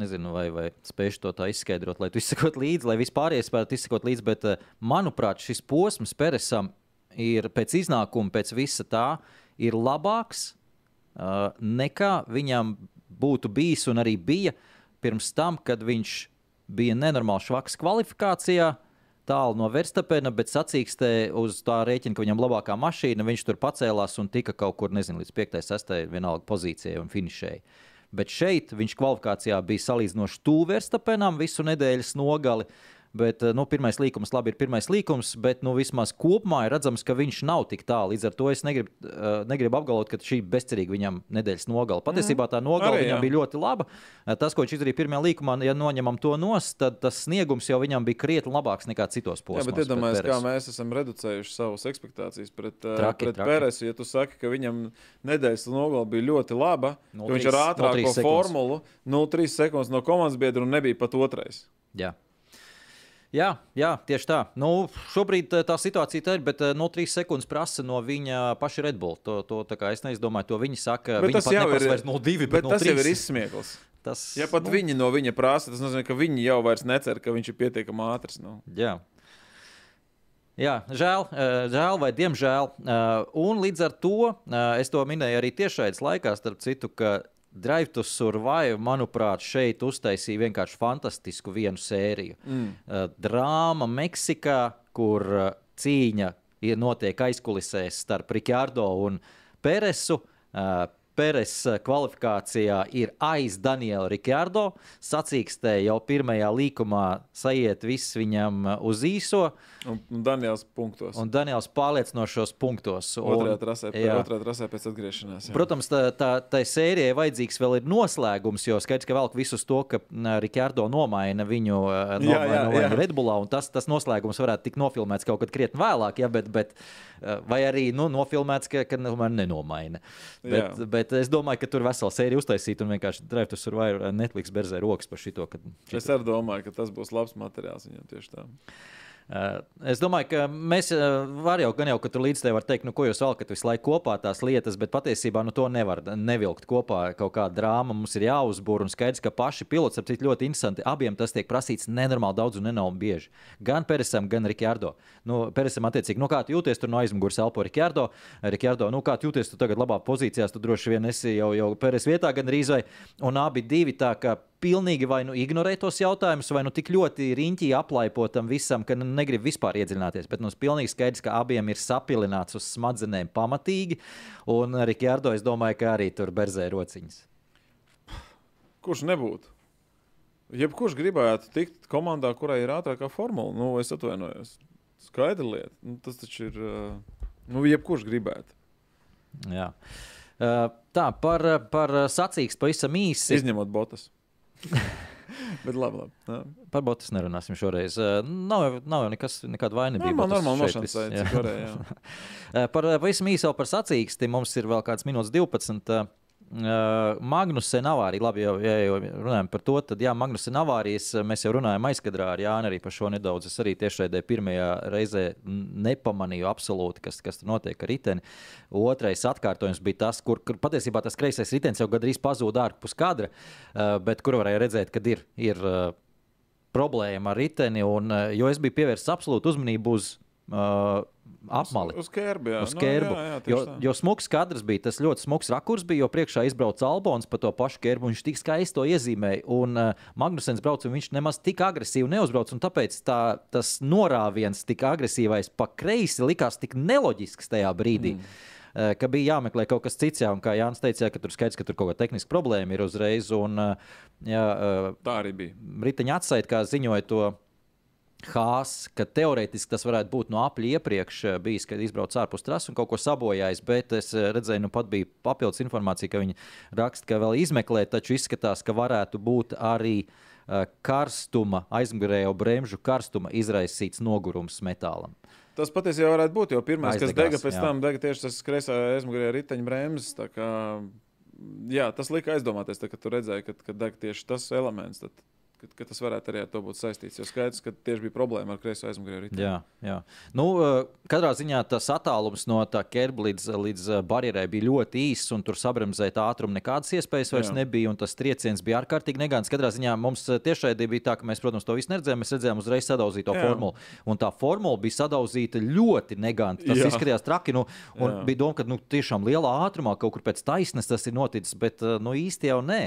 nezinu, vai, vai spēšu to tā izskaidrot, lai tu izsakot līdzi, lai vispārējais spētu izsakot līdzi, bet, uh, manuprāt, šis posms Peresam ir pēc iznākuma, pēc visa tā, ir labāks uh, nekā viņam būtu bijis un arī bija pirms tam, kad viņš bija nenormāli švaks kvalifikācijā. Tālu no Verstapena, bet sacīkstē uz tā rēķina, ka viņam labākā mašīna. Viņš tur pacēlās un tika kaut kur, nezinu, līdz 5, 6, vienalga pozīcijai un finišēji. Bet šeit viņš kvalifikācijā bija salīdzinoši tuvu Verstapenam visu nedēļas nogali. Uh, Bet eh, nu, pirmais līkums, labi, ir pirmais līkums, bet nu, vismaz kopumā ir redzams, ka viņš nav tik tālu. Līdz ar to es negribu, uh, negribu apgalvot, ka šī bezcerīga viņam nedēļas nogala. Patiesībā tā nogala Arī, viņam jā. bija ļoti laba. Eh, tas, ko viņš izdarīja pirmajā līkumā, ja noņemam to nost, tad tas sniegums jau viņam bija krietni labāks nekā citos posmos. Jā, bet iedomājieties, kā mēs esam reducējuši savus expectācijas pret, traki, pret traki. Peresu. Ja tu saki, ka viņam nedēļas nogala bija ļoti laba, 0, 3, ka viņš ar ātrāko formulu 0,3 sekundes no komandas biedra un nebija pat otrais. Jā. Jā, jā, tieši tā. Nu, šobrīd eh, tā situācija tā ir, bet no nu, 3 sekundes prasa no viņa paša Red Bull. To, to, es neizdomāju, to viņi saka. Bet viņi tas jau ir 0,2. Bet, bet tas jau ir izsmiekls. Tas, ja pat nu, viņi no viņa prasa, tas nozīmē, ka viņi jau vairs necer, ka viņš ir pietiekami ātrs. Nu. Jā. Jā, žēl, eh, žēl vai diemžēl. Eh, un līdz ar to es to minēju arī tiešraidē laikā, starp citu, ka Drive to Survive, manuprāt, šeit uztaisīja vienkārši fantastisku vienu sēriju. Mm. Uh, drāma Meksikā, kur uh, cīņa ir notiek aizkulisēs starp Rikārdo un Peresu. Uh, Peres eh, kvalifikācijā ir aiz Daniela Rikārdo. Sacīkstē jau pirmajā līkumā sajiet viss viņam eh, uz īso. Un, un Daniels punktos. Un Daniels pārliecinošos punktos. Otrajā trasē, otrajā trasē pēc atgriešanās. Jā. Protams, tā, tā, tā sērijai vajadzīgs vēl ir noslēgums, jo skaidrs, ka velk visus to, ka Rikārdo nomaina viņu, eh, nomaina jā, jā, jā. viņu Redbullā, un tas, tas noslēgums varētu tikt nofilmēts kaut kad krietni vēlāk, ja, bet, bet, vai arī nu, nofilmēts, ka, ka nenomaina. Bet, bet, Bet es domāju, ka tur vesela sērija uztaisīta un vienkārši Drive to Survive Netflix berzē rokas par šito. šito. Es arī domāju, ka tas būs labs materiāls viņam tieši tā. Eh, es domāju, ka mēs eh, varam jau, jau, ka tur līdz tev var teikt, nu, ko jūs valkat visu laiku kopā tās lietas, bet patiesībā nu, to nevar nevilkt kopā. Kaut kāda drāma mums ir jāuzbūr un skaidrs, ka paši piloti, ap citu, ļoti interesanti. Abiem tas tiek prasīts nenormāli daudz un nenormāli bieži. Gan Peresam, gan Rikārdo. Nu, Peresam, attiecīgi, nu, kā jūties tur no aizmugures elpo Rikārdo? Rikārdo, nu, kā jūties tu tagad labā pozīcijā, tu droši vien esi jau, jau Peres vietā gan rīzai. Un abi divi tā kā pilnīgi vai nu ignorē tos jautājumus, vai nu tik ļoti riņķī aplaipo tam visam, ka nu, negrib vispār iedziļināties. Bet mums nu, pilnīgi skaidrs, ka abiem ir sapilināts uz smadzenēm pamatīgi. Un Rikārdo, es domāju, ka arī tur berzē rociņas. Kurš nebūtu? Jebkurš gribētu tikt komandā, kurai ir ātrākā formula, nu, es atvainojos. Skaidra lieta. Nu, tas taču ir. Nu, jebkurš gribētu. Jā. Tā par, par sacīkstu pavisam īsi. Izņemot botas. Bet labi, labi. Jā. Par botas nerunāsim šoreiz. Nav, nav jau nekas, nekāda vaina. Normāli, normāli nošanas. par pavisam īsi vēl par sacīksti. Mums ir vēl kāds minūtes 12. Uh, Magnusen avārija, labi, jau, ja jau runājam par to, tad, jā, Magnusen avārijas, mēs jau runājam aizkadrā ar Jānu arī par šo nedaudz. Es arī tiešraidē pirmajā reizē nepamanīju absolūti, kas, kas tur notiek ar riteni. Otrais atkārtojums bija tas, kur, kur patiesībā tas kreisais ritenis jau gandrīz pazuda ārpus kadra, uh, bet kur varēja redzēt, ka ir, ir uh, problēma ar riteni, un, jo es biju pievērsis absolūtu uzmanību uz uh, apmali. Uz, uz kērbu, jā. Uz kērbu. No, jā, jā, jo, tā. jo smuks kadrs bija, tas ļoti smuks rakurs bija, jo priekšā izbrauca Albons pa to pašu kērbu, un viņš tik skaisti to iezīmēja. Un uh, Magnusens brauca, un viņš nemaz tik agresīvi neuzbrauca, tāpēc tā, tas norāviens tik agresīvais pa kreisi likās tik neloģisks tajā brīdī. Mm. uh, ka bija jāmeklē kaut kas cits. Jā, un kā Jānis teica, jā, ka tur skaidrs, ka tur kaut kāda tehniska problēma ir uzreiz. Un, uh, jā, uh, Tā arī bija. Riteņa atsaita, kā ziņoja to. Hās, ka teorētiski tas varētu būt no apļa iepriekš eh, bijis, kad izbraucis ārpus trases un kaut ko sabojājis. Bet es eh, redzēju, nu pat bija papildus informācija, ka viņi raksta, ka vēl izmeklē, taču izskatās, ka varētu būt arī uh, karstuma, aizmugurējo bremžu karstuma izraisīts nogurums metālam. Tas patiesībā varētu būt, jo pirmais, kas Aizdegās, dega, pēc jā. tam dega tieši tas kreisā aizmugurējā riteņa bremzes. tā kā, Jā, tas lika aizdomāties, tā, kad tu redzēji, ka, ka deg tieši tas elements. Tad, ka, ka tas varētu arī ar to būt saistīts. Jo skaidrs, ka tieši bija problēma ar kreiso aizmugurēju riteņu. Jā, jā. Nu, uh, katrā ziņā tas attālums no tā ķērbļa līdz, līdz uh, barjerai bija ļoti īss, un tur sabremzēt ātrumu nekādas iespējas vairs Jā. nebija. un Tas trieciens bija ārkārtīgi negants. Katrā ziņā mums uh, tiešraidē bija tā, ka mēs, protams, to visu neredzējām. Mēs redzējām uzreiz sadauzīto Jā. formulu. Un tā formula bija sadauzīta ļoti neganti. Tas Jā. izskatījās traki. Nu, un Jā. bija doma, ka nu, tiešām lielā ātrumā kaut kur pēc taisnes tas ir noticis, bet nu, īsti jau nē.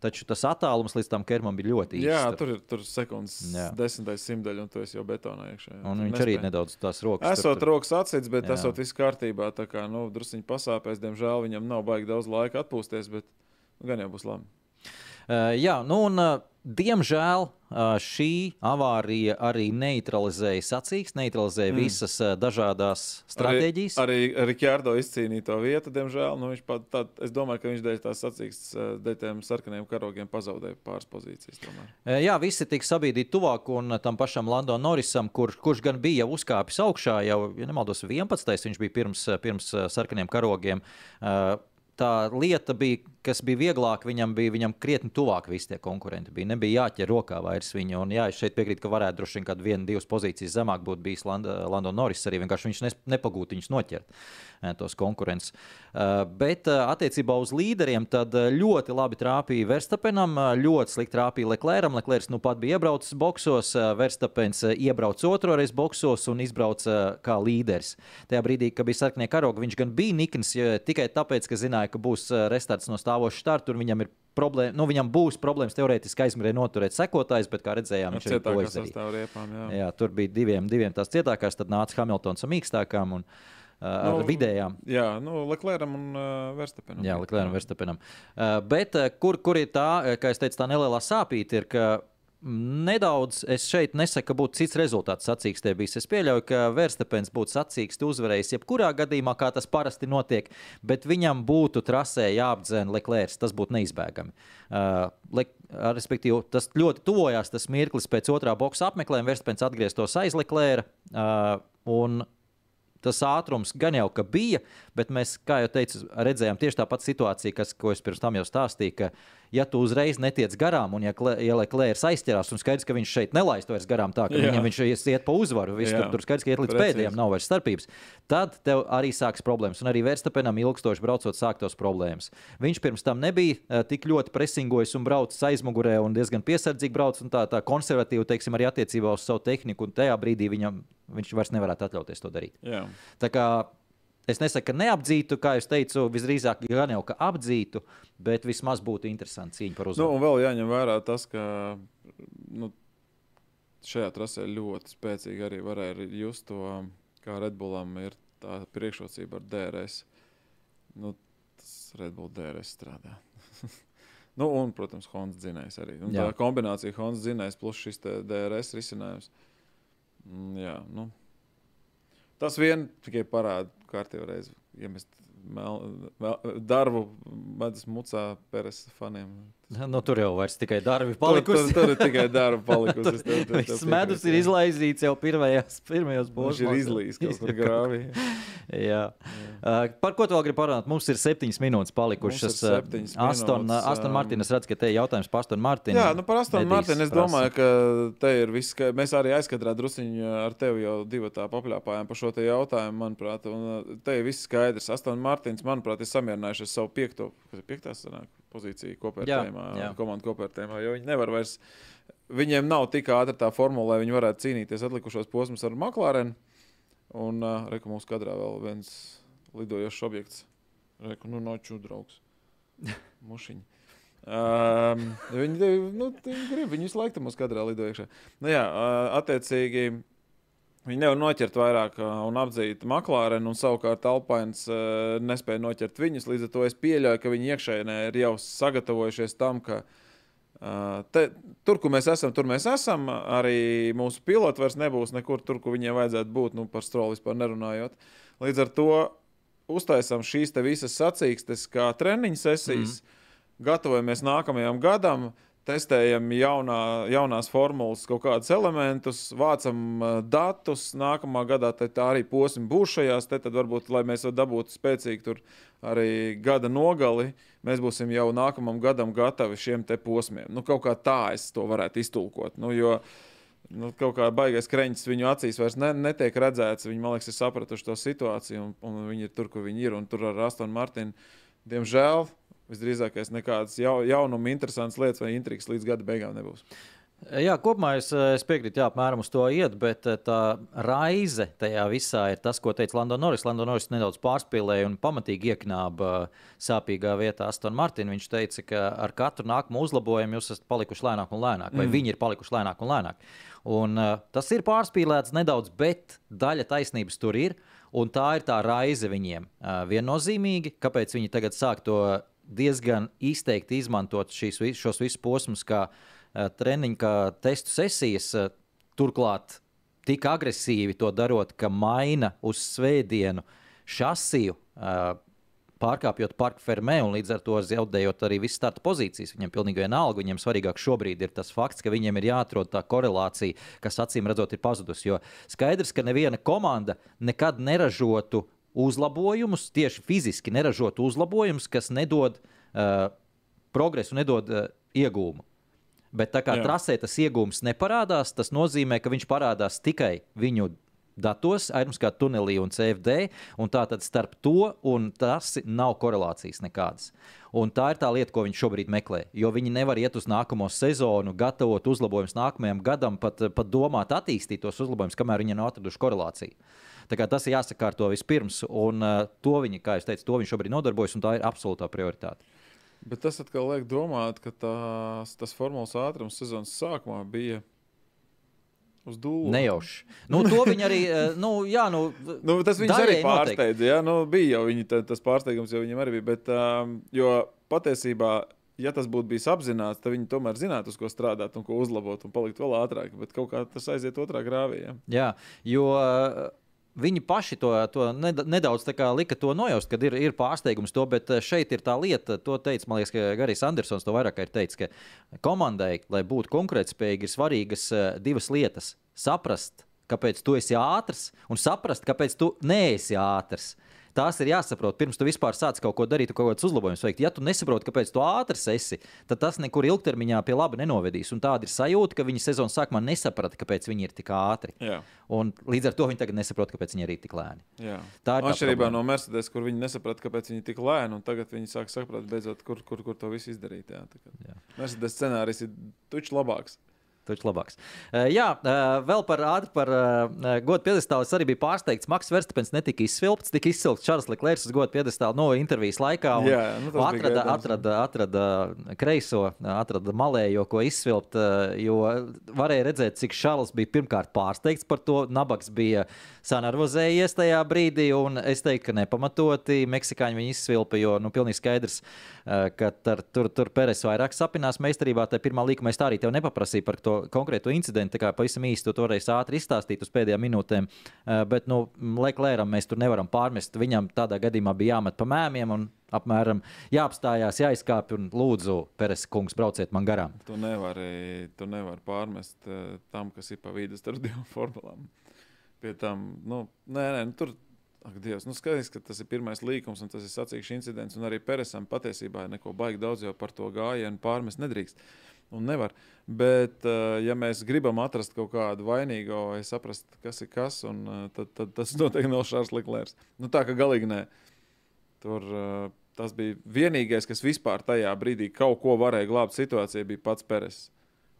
Taču tas attālums līdz tam ķermam bija ļoti īss. Jā, tur ir tur sekundes, Jā. desmitais simtaļa, un tu esi jau betonā iekšā. Un Tur viņš arī nespēja. nedaudz tās rokas. Esot rokas atsits, bet Jā. esot viss kārtībā. Tā kā nu, druskuļi pasāpēs, diemžēl viņam nav baigi daudz laika atpūsties, bet nu, gan jau būs labi. Jā, nu un, diemžēl šī avārija arī neutralizēja sacīks, neutralizēja mm. visas dažādas stratēģijas. Arī, arī Rikārdo izcīnīja to vietu, diemžēl. Nu, pat, tā, es domāju, ka viņš dēļ tās sacīks, dēļ tiem sarkaniem karogiem pazaudēja pāris pozīcijas. Tomēr. Jā, visi tika sabīdīti tuvāk un tam pašam Landonam Norisam, kur, kurš gan bija jau uzkāpis augšā, jau, ja nemaldos, 11. viņš bija pirms, pirms sarkaniem karogiem. Uh, Tā lieta bija, kas bija vieglāk, viņam bija viņam krietni tuvāk visi tie konkurenti. Bija. Nebija jāķer rokā vairs viņu. Un, jā, es šeit piekrītu, ka varētu droši vien kādu vienu, divas pozīcijas zemāk būt bijis Lando Norris. Arī vienkārši viņš nepagūtu viņus noķert, tos konkurentus. Uh, Bet attiecībā uz līderiem tad ļoti labi trāpīja Verstapenam, ļoti slikti trāpīja Leclercam. Leclerc nu pat bija iebraucis boxos, Verstapens iebrauca otro reizi boxos un izbrauca kā līderis. Tajā brīdī, kad bija sarkanie karogi, viņš gan bija nikns tikai tāpēc, ka zināja, ka būs uh, restarts no stāvoša starta, un viņam ir problēma, nu, viņam būs problēmas teorētiski aizmugurē noturēt sekotājs, bet, kā redzējām, viņš arī to. Jā, tur bija diviem, diviem tās cietākās, tad nāca Hamiltons ar mīkstākām un uh, ar Nu, vidējām. Jā, nu, Leclercam un uh, Verstapenam. Jā, Leclerc un Verstapenam. Uh, bet uh, kur, kur ir tā, kā es teicu, tā nelielā sāpīte ir, ka nedaudz, es šeit nesaku, ka būtu cits rezultāts sacīkstē bijis. Es pieļauju, ka Verstapens būtu sacīksti uzvarējis jebkurā gadījumā, kā tas parasti notiek, bet viņam būtu trasē jāapdzēna Leclerc. Tas būtu neizbēgami. Uh, le, respektīvi, tas ļoti tuvojās tas mirklis pēc otrā boxa apmeklējuma. Verstapens atgrieztos aiz Leclerc. Uh, un tas ātrums gan jau bija, bet mēs, kā jau teicu, redzējām tieši tāpat situāciju, kas, ko es pirms tam jau stāstīju, ka, ja tu uzreiz netiec garām, un ja, Kle- ja Leclerc aizķerās, un skaidrs, ka viņš šeit nelaist vairs garām tā, ka Jā. viņam viņš iet pa uzvaru, viss tur, tur skaidrs, ka iet līdz Precīzi. pēdējiem, nav vairs starpības, tad tev arī sāks problēmas, un arī Verstapenam ilgstoši braucot sāktos problēmas. Viņš pirms tam nebija eh, tik ļoti presingojis un braucis aizmugurē, un diezgan piesardzīgi braucis, un tā, tā konservatīvi, teiksim, arī attiecībā uz savu tehniku, un tajā brīdī viņam, viņš vairs nevarētu atļauties to darīt. Jā. Tā kā es nesaku, ka neapdzītu, kā jau teicu, visdrīzāk gan jau ka apdzītu, bet vismaz būtu interesanti cīņa par Nu, uzvaru. un vēl jāņem vērā tas, ka nu, šajā trasē ļoti spēcīgi arī varēja just to, kā Redbullam ir tā priekšrocība ar DRS. Nu, tas Redbull DRS strādā. nu, un, protams, Honda dzinējs arī. Un Jā. tā kombinācija Honda dzinējs plus šis DRS risinājums. Mm, Jā, nu. Tas vien tikai parāda kārtībā reizi iemest mel, mel, darbu medus mucā Peres faniem. Nu, tur jau vairs tikai darbi Tur, palikusi. tur, tur ir tikai darba palikusi. tev- tev- tev medus ir jā. izlaizīts jau pirmajās, pirmajos Viņš posmos. ir izlījis kaut kur grāvī. Jā. Uh, par ko tu vēl gribi parunāt? Mums ir septiņas minūtes palikušas. Ir septiņas Aston, minūtes, Aston um, Martin, es redzu, ka te ir jautājums par Aston Martinu. Jā, nu par Astonu Edijs Martinu es prasa. domāju, ka te ir viss. Ka mēs arī aizkadrā druskuļi ar tevi jau divu tā papļāpājām par šo te jautājumu, manuprāt. Un uh, te ir viss skaidrs. Aston Martins, manuprāt, ir samierinājušies savu piekto, kas ir piektā sanāk, pozīciju kopērtējumā, Jā, jā. komandu kopērtējumā, jo viņi nevar vairs. Viņiem nav tik ātra tā formula, lai viņi varētu cīnīties atlikušos posmus ar McLaren. Un uh, reku mūsu kadrā vēl viens lidojošs objekts. Reku, nu, noču draugs. Mušiņi. Um, viņi, nu, viņi grib, viņi visu laiku tam uz kadrā lido iekšā. Nu, jā, attiecīgi, Viņi nevar noķert vairāk un apdzīt maklārenu, un savukārt Alpāns nespēja noķert viņus. Līdz ar to es pieļauju, ka viņi iekšēnē ir jau sagatavojušies tam, ka te, tur, kur mēs esam, tur mēs esam. Arī mūsu piloti vairs nebūs nekur tur, kur viņiem vajadzētu būt, nu, par stroli vispār nerunājot. Līdz ar to uztaisām šīs visas sacīkstes, kā treniņu sesijas, mm. gatavojamies nākamajam gadam. Uh, testējam jaunā, jaunās formulas, kaut kādus elementus, vācam uh, datus. Nākamā gadā tā arī posms būs šajās. Te, tad varbūt, lai mēs dabūtu spēcīgi arī gada nogali, mēs būsim jau nākamajam gadam gatavi šiem posmiem. Nu, kaut kā tā es to varētu iztulkot. Nu, jo, Nu, kaut kā baigais kreņķis viņu acīs vairs ne, netiek redzēts. Viņi, man liekas, ir sapratuši to situāciju, un, un viņi ir tur, kur viņi ir. Tur ar Astonu Martinu, diemžēl, visdrīzākais nekādas jaunuma, interesantas lietas vai intrigas līdz gada beigām nebūs. Jā, kopumā es, es piekrītu, jā, apmēram uz to iet, bet eh, tā raize tajā visā ir tas, ko teica Lando Norris. Lando Norris nedaudz pārspīlēja un pamatīgi ieknāba sāpīgā vietā Aston Martin. Viņš teica, ka ar katru nākamo uzlabojumu jūs esat palikuši lēnāk un lēnāk, vai mm. viņi ir palikuši lēnāk un lēnāk. Un, uh, tas ir pārspīlēts nedaudz, bet daļa taisnības tur ir. Un tā ir tā raize viņiem. Viennozīmīgi, kāpēc viņi tagad sāk to diezgan izteikti izmantot šīs, šos visus posmus, kā treniņu, kā testu sesijas. Turklāt tik agresīvi to darot, ka maina uz svētdienu šasiju, pārkāpjot parku fermē un līdz ar to zaudējot arī visas starta pozīcijas. Viņam pilnīgi vienalga, viņam svarīgāk šobrīd ir tas fakts, ka viņiem ir jāatrod tā korelācija, kas acīm redzot ir pazudusi. Jo skaidrs, ka neviena komanda nekad neražotu uzlabojumus, tieši fiziski neražot uzlabojumus, kas nedod uh, progresu, nedod uh, iegūmu. Bet tā kā Jā. trasē tas iegūms neparādās, tas nozīmē, ka viņš parādās tikai viņu datos, aizmugurē tunelī un CFD. Un tā tad starp to un tas nav korelācijas nekādas. Un tā ir tā lieta, ko viņi šobrīd meklē. Jo viņi nevar iet uz nākamo sezonu, gatavot uzlabojumus nākamajam gadam, pat, pat domāt, attīstīt tos uzlabojumus, kamēr viņi nav atraduši korelāciju. Tas ir jāsakārto vispirms, un uh, to viņi, kā jau teicu, to viņi šobrīd nodarbojas, un tā ir absolūtā prioritāte. Bet tas atkal liek domāt, ka tās, tas formulas ātrums sezonas sākumā bija uz dūmu. Nejauši. Nu, to viņi arī. Nu, jā, nu, nu, tas viņus arī pārsteidza. Jā, nu, bija jau viņi, tas pārsteigums, jau viņam arī bija. Bet, um, jo patiesībā ja tas būtu bijis apzināts, tad viņi tomēr zinātu, uz ko strādāt un ko uzlabot un palikt vēl ātrāk. Bet kaut kā tas aiziet otrā grāvī. Ja? Jā, jo Viņi paši to, to nedaudz lika to nojaust, kad ir, ir pārsteigums to, bet eh, šeit ir tā lieta, to teica, man liekas, ka Garijs Andersons to vairāk ir teicis, ka komandai, lai būtu konkurētspējīgi, ir svarīgas eh, divas lietas - saprast, kāpēc tu esi ātrs, un saprast, kāpēc tu neesi ātrs. Tās ir jāsaprot, pirms tu vispār sāc kaut ko darīt, kaut kādas uzlabojumus veikt. Ja tu nesaproti, kāpēc tu ātrs esi, tad tas nekur ilgtermiņā pie laba nenovedīs. Un tāda ir sajūta, ka viņi sezonas sākumā nesaprata, kāpēc viņi ir tik ātri. Jā. Un līdz ar to viņi tagad nesaprot, kāpēc viņi ir tik lēni. Jā. Tā ir atšķirība no Mercedes, kur viņi nesaprata, kāpēc viņi ir tik lēni, un tagad viņi sāk saprast, beidzot, kur, kur, kur to visu izdarīt. Jā, jā. Mercedes scenārijs ir tučs labāks. Taču labāks. Uh, jā, uh, vēl par ātri par uh, godu piedestālu. Es arī biju pārsteigts. Maks Verstapens netika izsvilpts, tika izsvilpts Čārlis Leklērs uz godu piedestālu no intervijas laikā. Jā, nu, atrada, atrada, atrada kreiso, atrada malējo, ko izsvilpt. Jo varēja redzēt, cik Čārlis bija pirmkārt pārsteigts par to. Nabaks bija sanarvozējies tajā brīdī, un es teiktu, ka nepamatoti Meksikāņi viņu izsvilpa, jo nu, pilnīgi skaidrs, ka tar, tur, tur Peres vairāk sapinās meistarībā. Tā pirmā līnija es tā arī tev nepaprasīju par to konkrēto incidentu. Tā kā pavisam īsti to varēs ātri izstāstīt uz pēdējām minūtēm. Eh, bet, nu, Leklēram mēs tur nevaram pārmest. Viņam tādā gadījumā bija jāmet pa mēmiem un apmēram jāapstājās, jāizkāpj un lūdzu, Peres kungs, brauciet man garām. Tu nevari, tu nevari pārmest uh, tam, kas ir pa vidu starp divām formulām. Pie tam, nu, nē, nē, nu, tur Ak, Dievs, nu skaidrs, ka tas ir pirmais līkums un tas ir sacīkšu incidents. Arī Peresam patiesībā neko baigi daudz jau par to gājienu pārmest nedrīkst. Un nevar. Bet, eh, ja mēs gribam atrast kaut kādu vainīgo vai saprast, kas ir kas, un, eh, tad, tad tas noteikti nav Šārs Liklērs. Nu, tā kā galīgi nē. Tur, eh, tas bija vienīgais, kas vispār tajā brīdī kaut ko varēja glābt situācijā, bija pats Peres.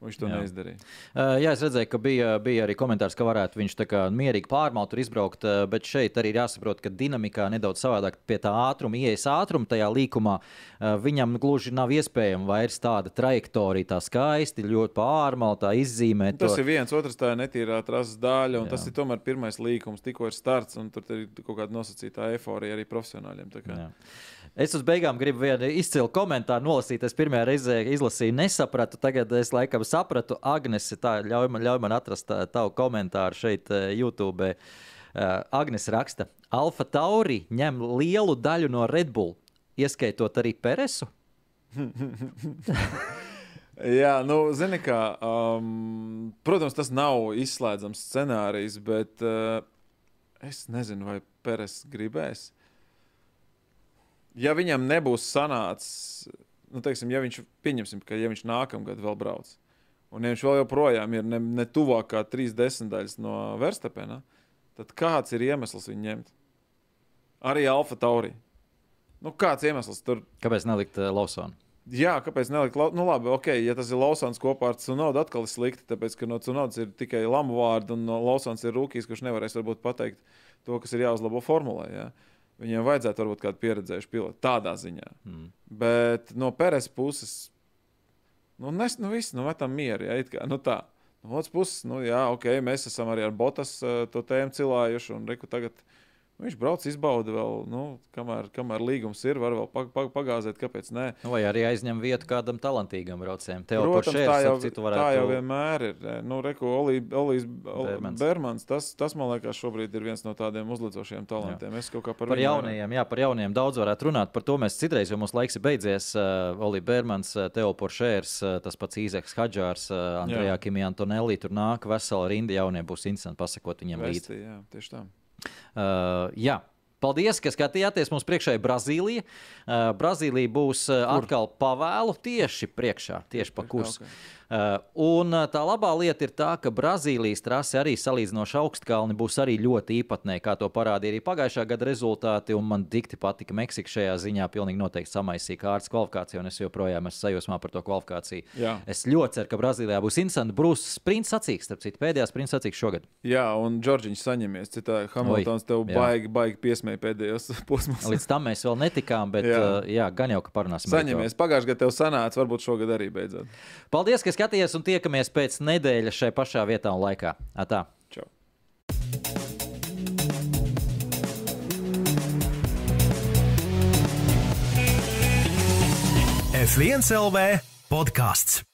Viņš to Jā. neizdarīja. Uh, jā, es redzēju, ka bija, bija arī komentārs, ka varētu viņš tā kā mierīgi pārmalt, tur izbraukt, uh, bet šeit arī ir jāsaprot, ka dinamikā nedaudz savādāk pie tā ātruma, ieejas ātruma tajā līkumā. Uh, viņam gluži nav iespējama vairs tāda trajektorija, tā skaisti, ļoti pārmaltā izzīmēt. Tas to. ir viens, otrs tā ir netīrā trases daļa, un Jā. Tas ir tomēr pirmais līkums, tikko ir starts, un tur ir kaut kāda nosacītā eforija arī profesionāļiem. Es uz beigām gribu vienu izcilu komentāru nolasīt. Es pirmā reize izlasīju, nesapratu. Tagad es laikam sapratu. Agnes, tā, ļauj, man, ļauj man atrast tā, tavu komentāru šeit, YouTube. Uh, Agnes raksta, Alfa Tauri ņem lielu daļu no Red Bull, ieskaitot arī Peresu. Jā, nu, zini, kā, um, protams, tas nav izslēdzams scenārijs, bet uh, es nezinu, vai Peres gribēs. Ja viņam nebūs sanācis, nu, teiksim, ja viņš, pieņemsim, ka ja viņš nākamgad vēl brauc, un ja viņš vēl joprojām ir ne, ne tuvāk kā trīs desmitaļas no Verstapena, tad kāds ir iemesls viņu ņemt? Arī Alfa Tauri. Nu, kāds iemesls tur Kāpēc nelikt uh, Lawsonu? Jā, kāpēc nelikt? Nu, labi, ok, ja tas ir Lausons kopā ar Cunodu, atkal ir slikti, tāpēc, ka no Cunodas ir tikai lamu vārdi, un no Lausons ir rūkīs, kurš nevarēs varbūt pateikt to, kas ir jāuzlabo formulē. Jā. Viņiem vajadzētu varbūt kādu pieredzējušu pilotu tādā ziņā. Mm. Bet no Peres puses, nu, nes, nu viss, nu, metam mieru, ja, it kā, nu tā. No otras puses, nu, jā, ok, mēs esam arī ar Botas uh, to tēmu cilājuši, un reku tagad nu, viņš brauc, izbauda vēl, nu, kamēr, kamēr līgums ir, var vēl pag, pag, pagāzēt, kāpēc nē. Nu, vai arī aizņem vietu kādam talantīgam braucējam. Tev Protams, tā jau, citu tā varētu jau vienmēr ir. eh, Nu, reku, Oli, Olijs Bermans. Bermans. Tas, tas, man liekas, šobrīd ir viens no tādiem uzlicošiem talantiem. Jā. Es kaut kā par, Par jaunajiem, jā, par jaunajiem daudz varētu runāt. Par to mēs citreiz, jo mūsu laiks ir beidzies. Uh, Olija Bermans, uh, Teo Poršērs, uh, tas pats Īzeks Hadžārs, uh, Andrejā Kimija Antonelli. Tur nāk vesela rinda jaunie. Būs interesanti pasakot viņiem līdzi. Vesti, jā, tieši tā. Uh, jā. Paldies, ka skatījāties. Mums priekšā ir Brazīlija. Uh, Brazīlija būs uh, atkal pavēlu tieši priekšā, tieši pa kursu. Ok. Uh, un uh, tā labā lieta ir tā, ka Brazīlijas trase arī salīdzinoši augstkalni būs arī ļoti īpatnēji, kā to parādīja arī pagājušā gada rezultāti. un Man dikti patika Meksika šajā ziņā. Pilnīgi noteikti samaisīja kārtas kvalifikāciju, un es joprojām esmu sajūsmā par to kvalifikāciju. Jā. Es ļoti ceru, ka Brazīlijā būs interesanti. Brūss sprints sacīks, starp citu, pēdējais sprints sacīks šogad. Jā, un Džordžiņš saņemies. Citādi Hamiltons tev baigi, baigi piesmēja pēdējos posmos. Līdz tam mēs vēl netikām, bet jā, uh, jā gan jau, ka parunāsim. Saņemies. Pagājušajā gadā tev sanāca, varbūt šogad arī beidzot. Paldies, ka skatījies un tiekamies pēc nedēļas šai pašā vietā un laikā. Atā. Čau. F1 LV podkāsts.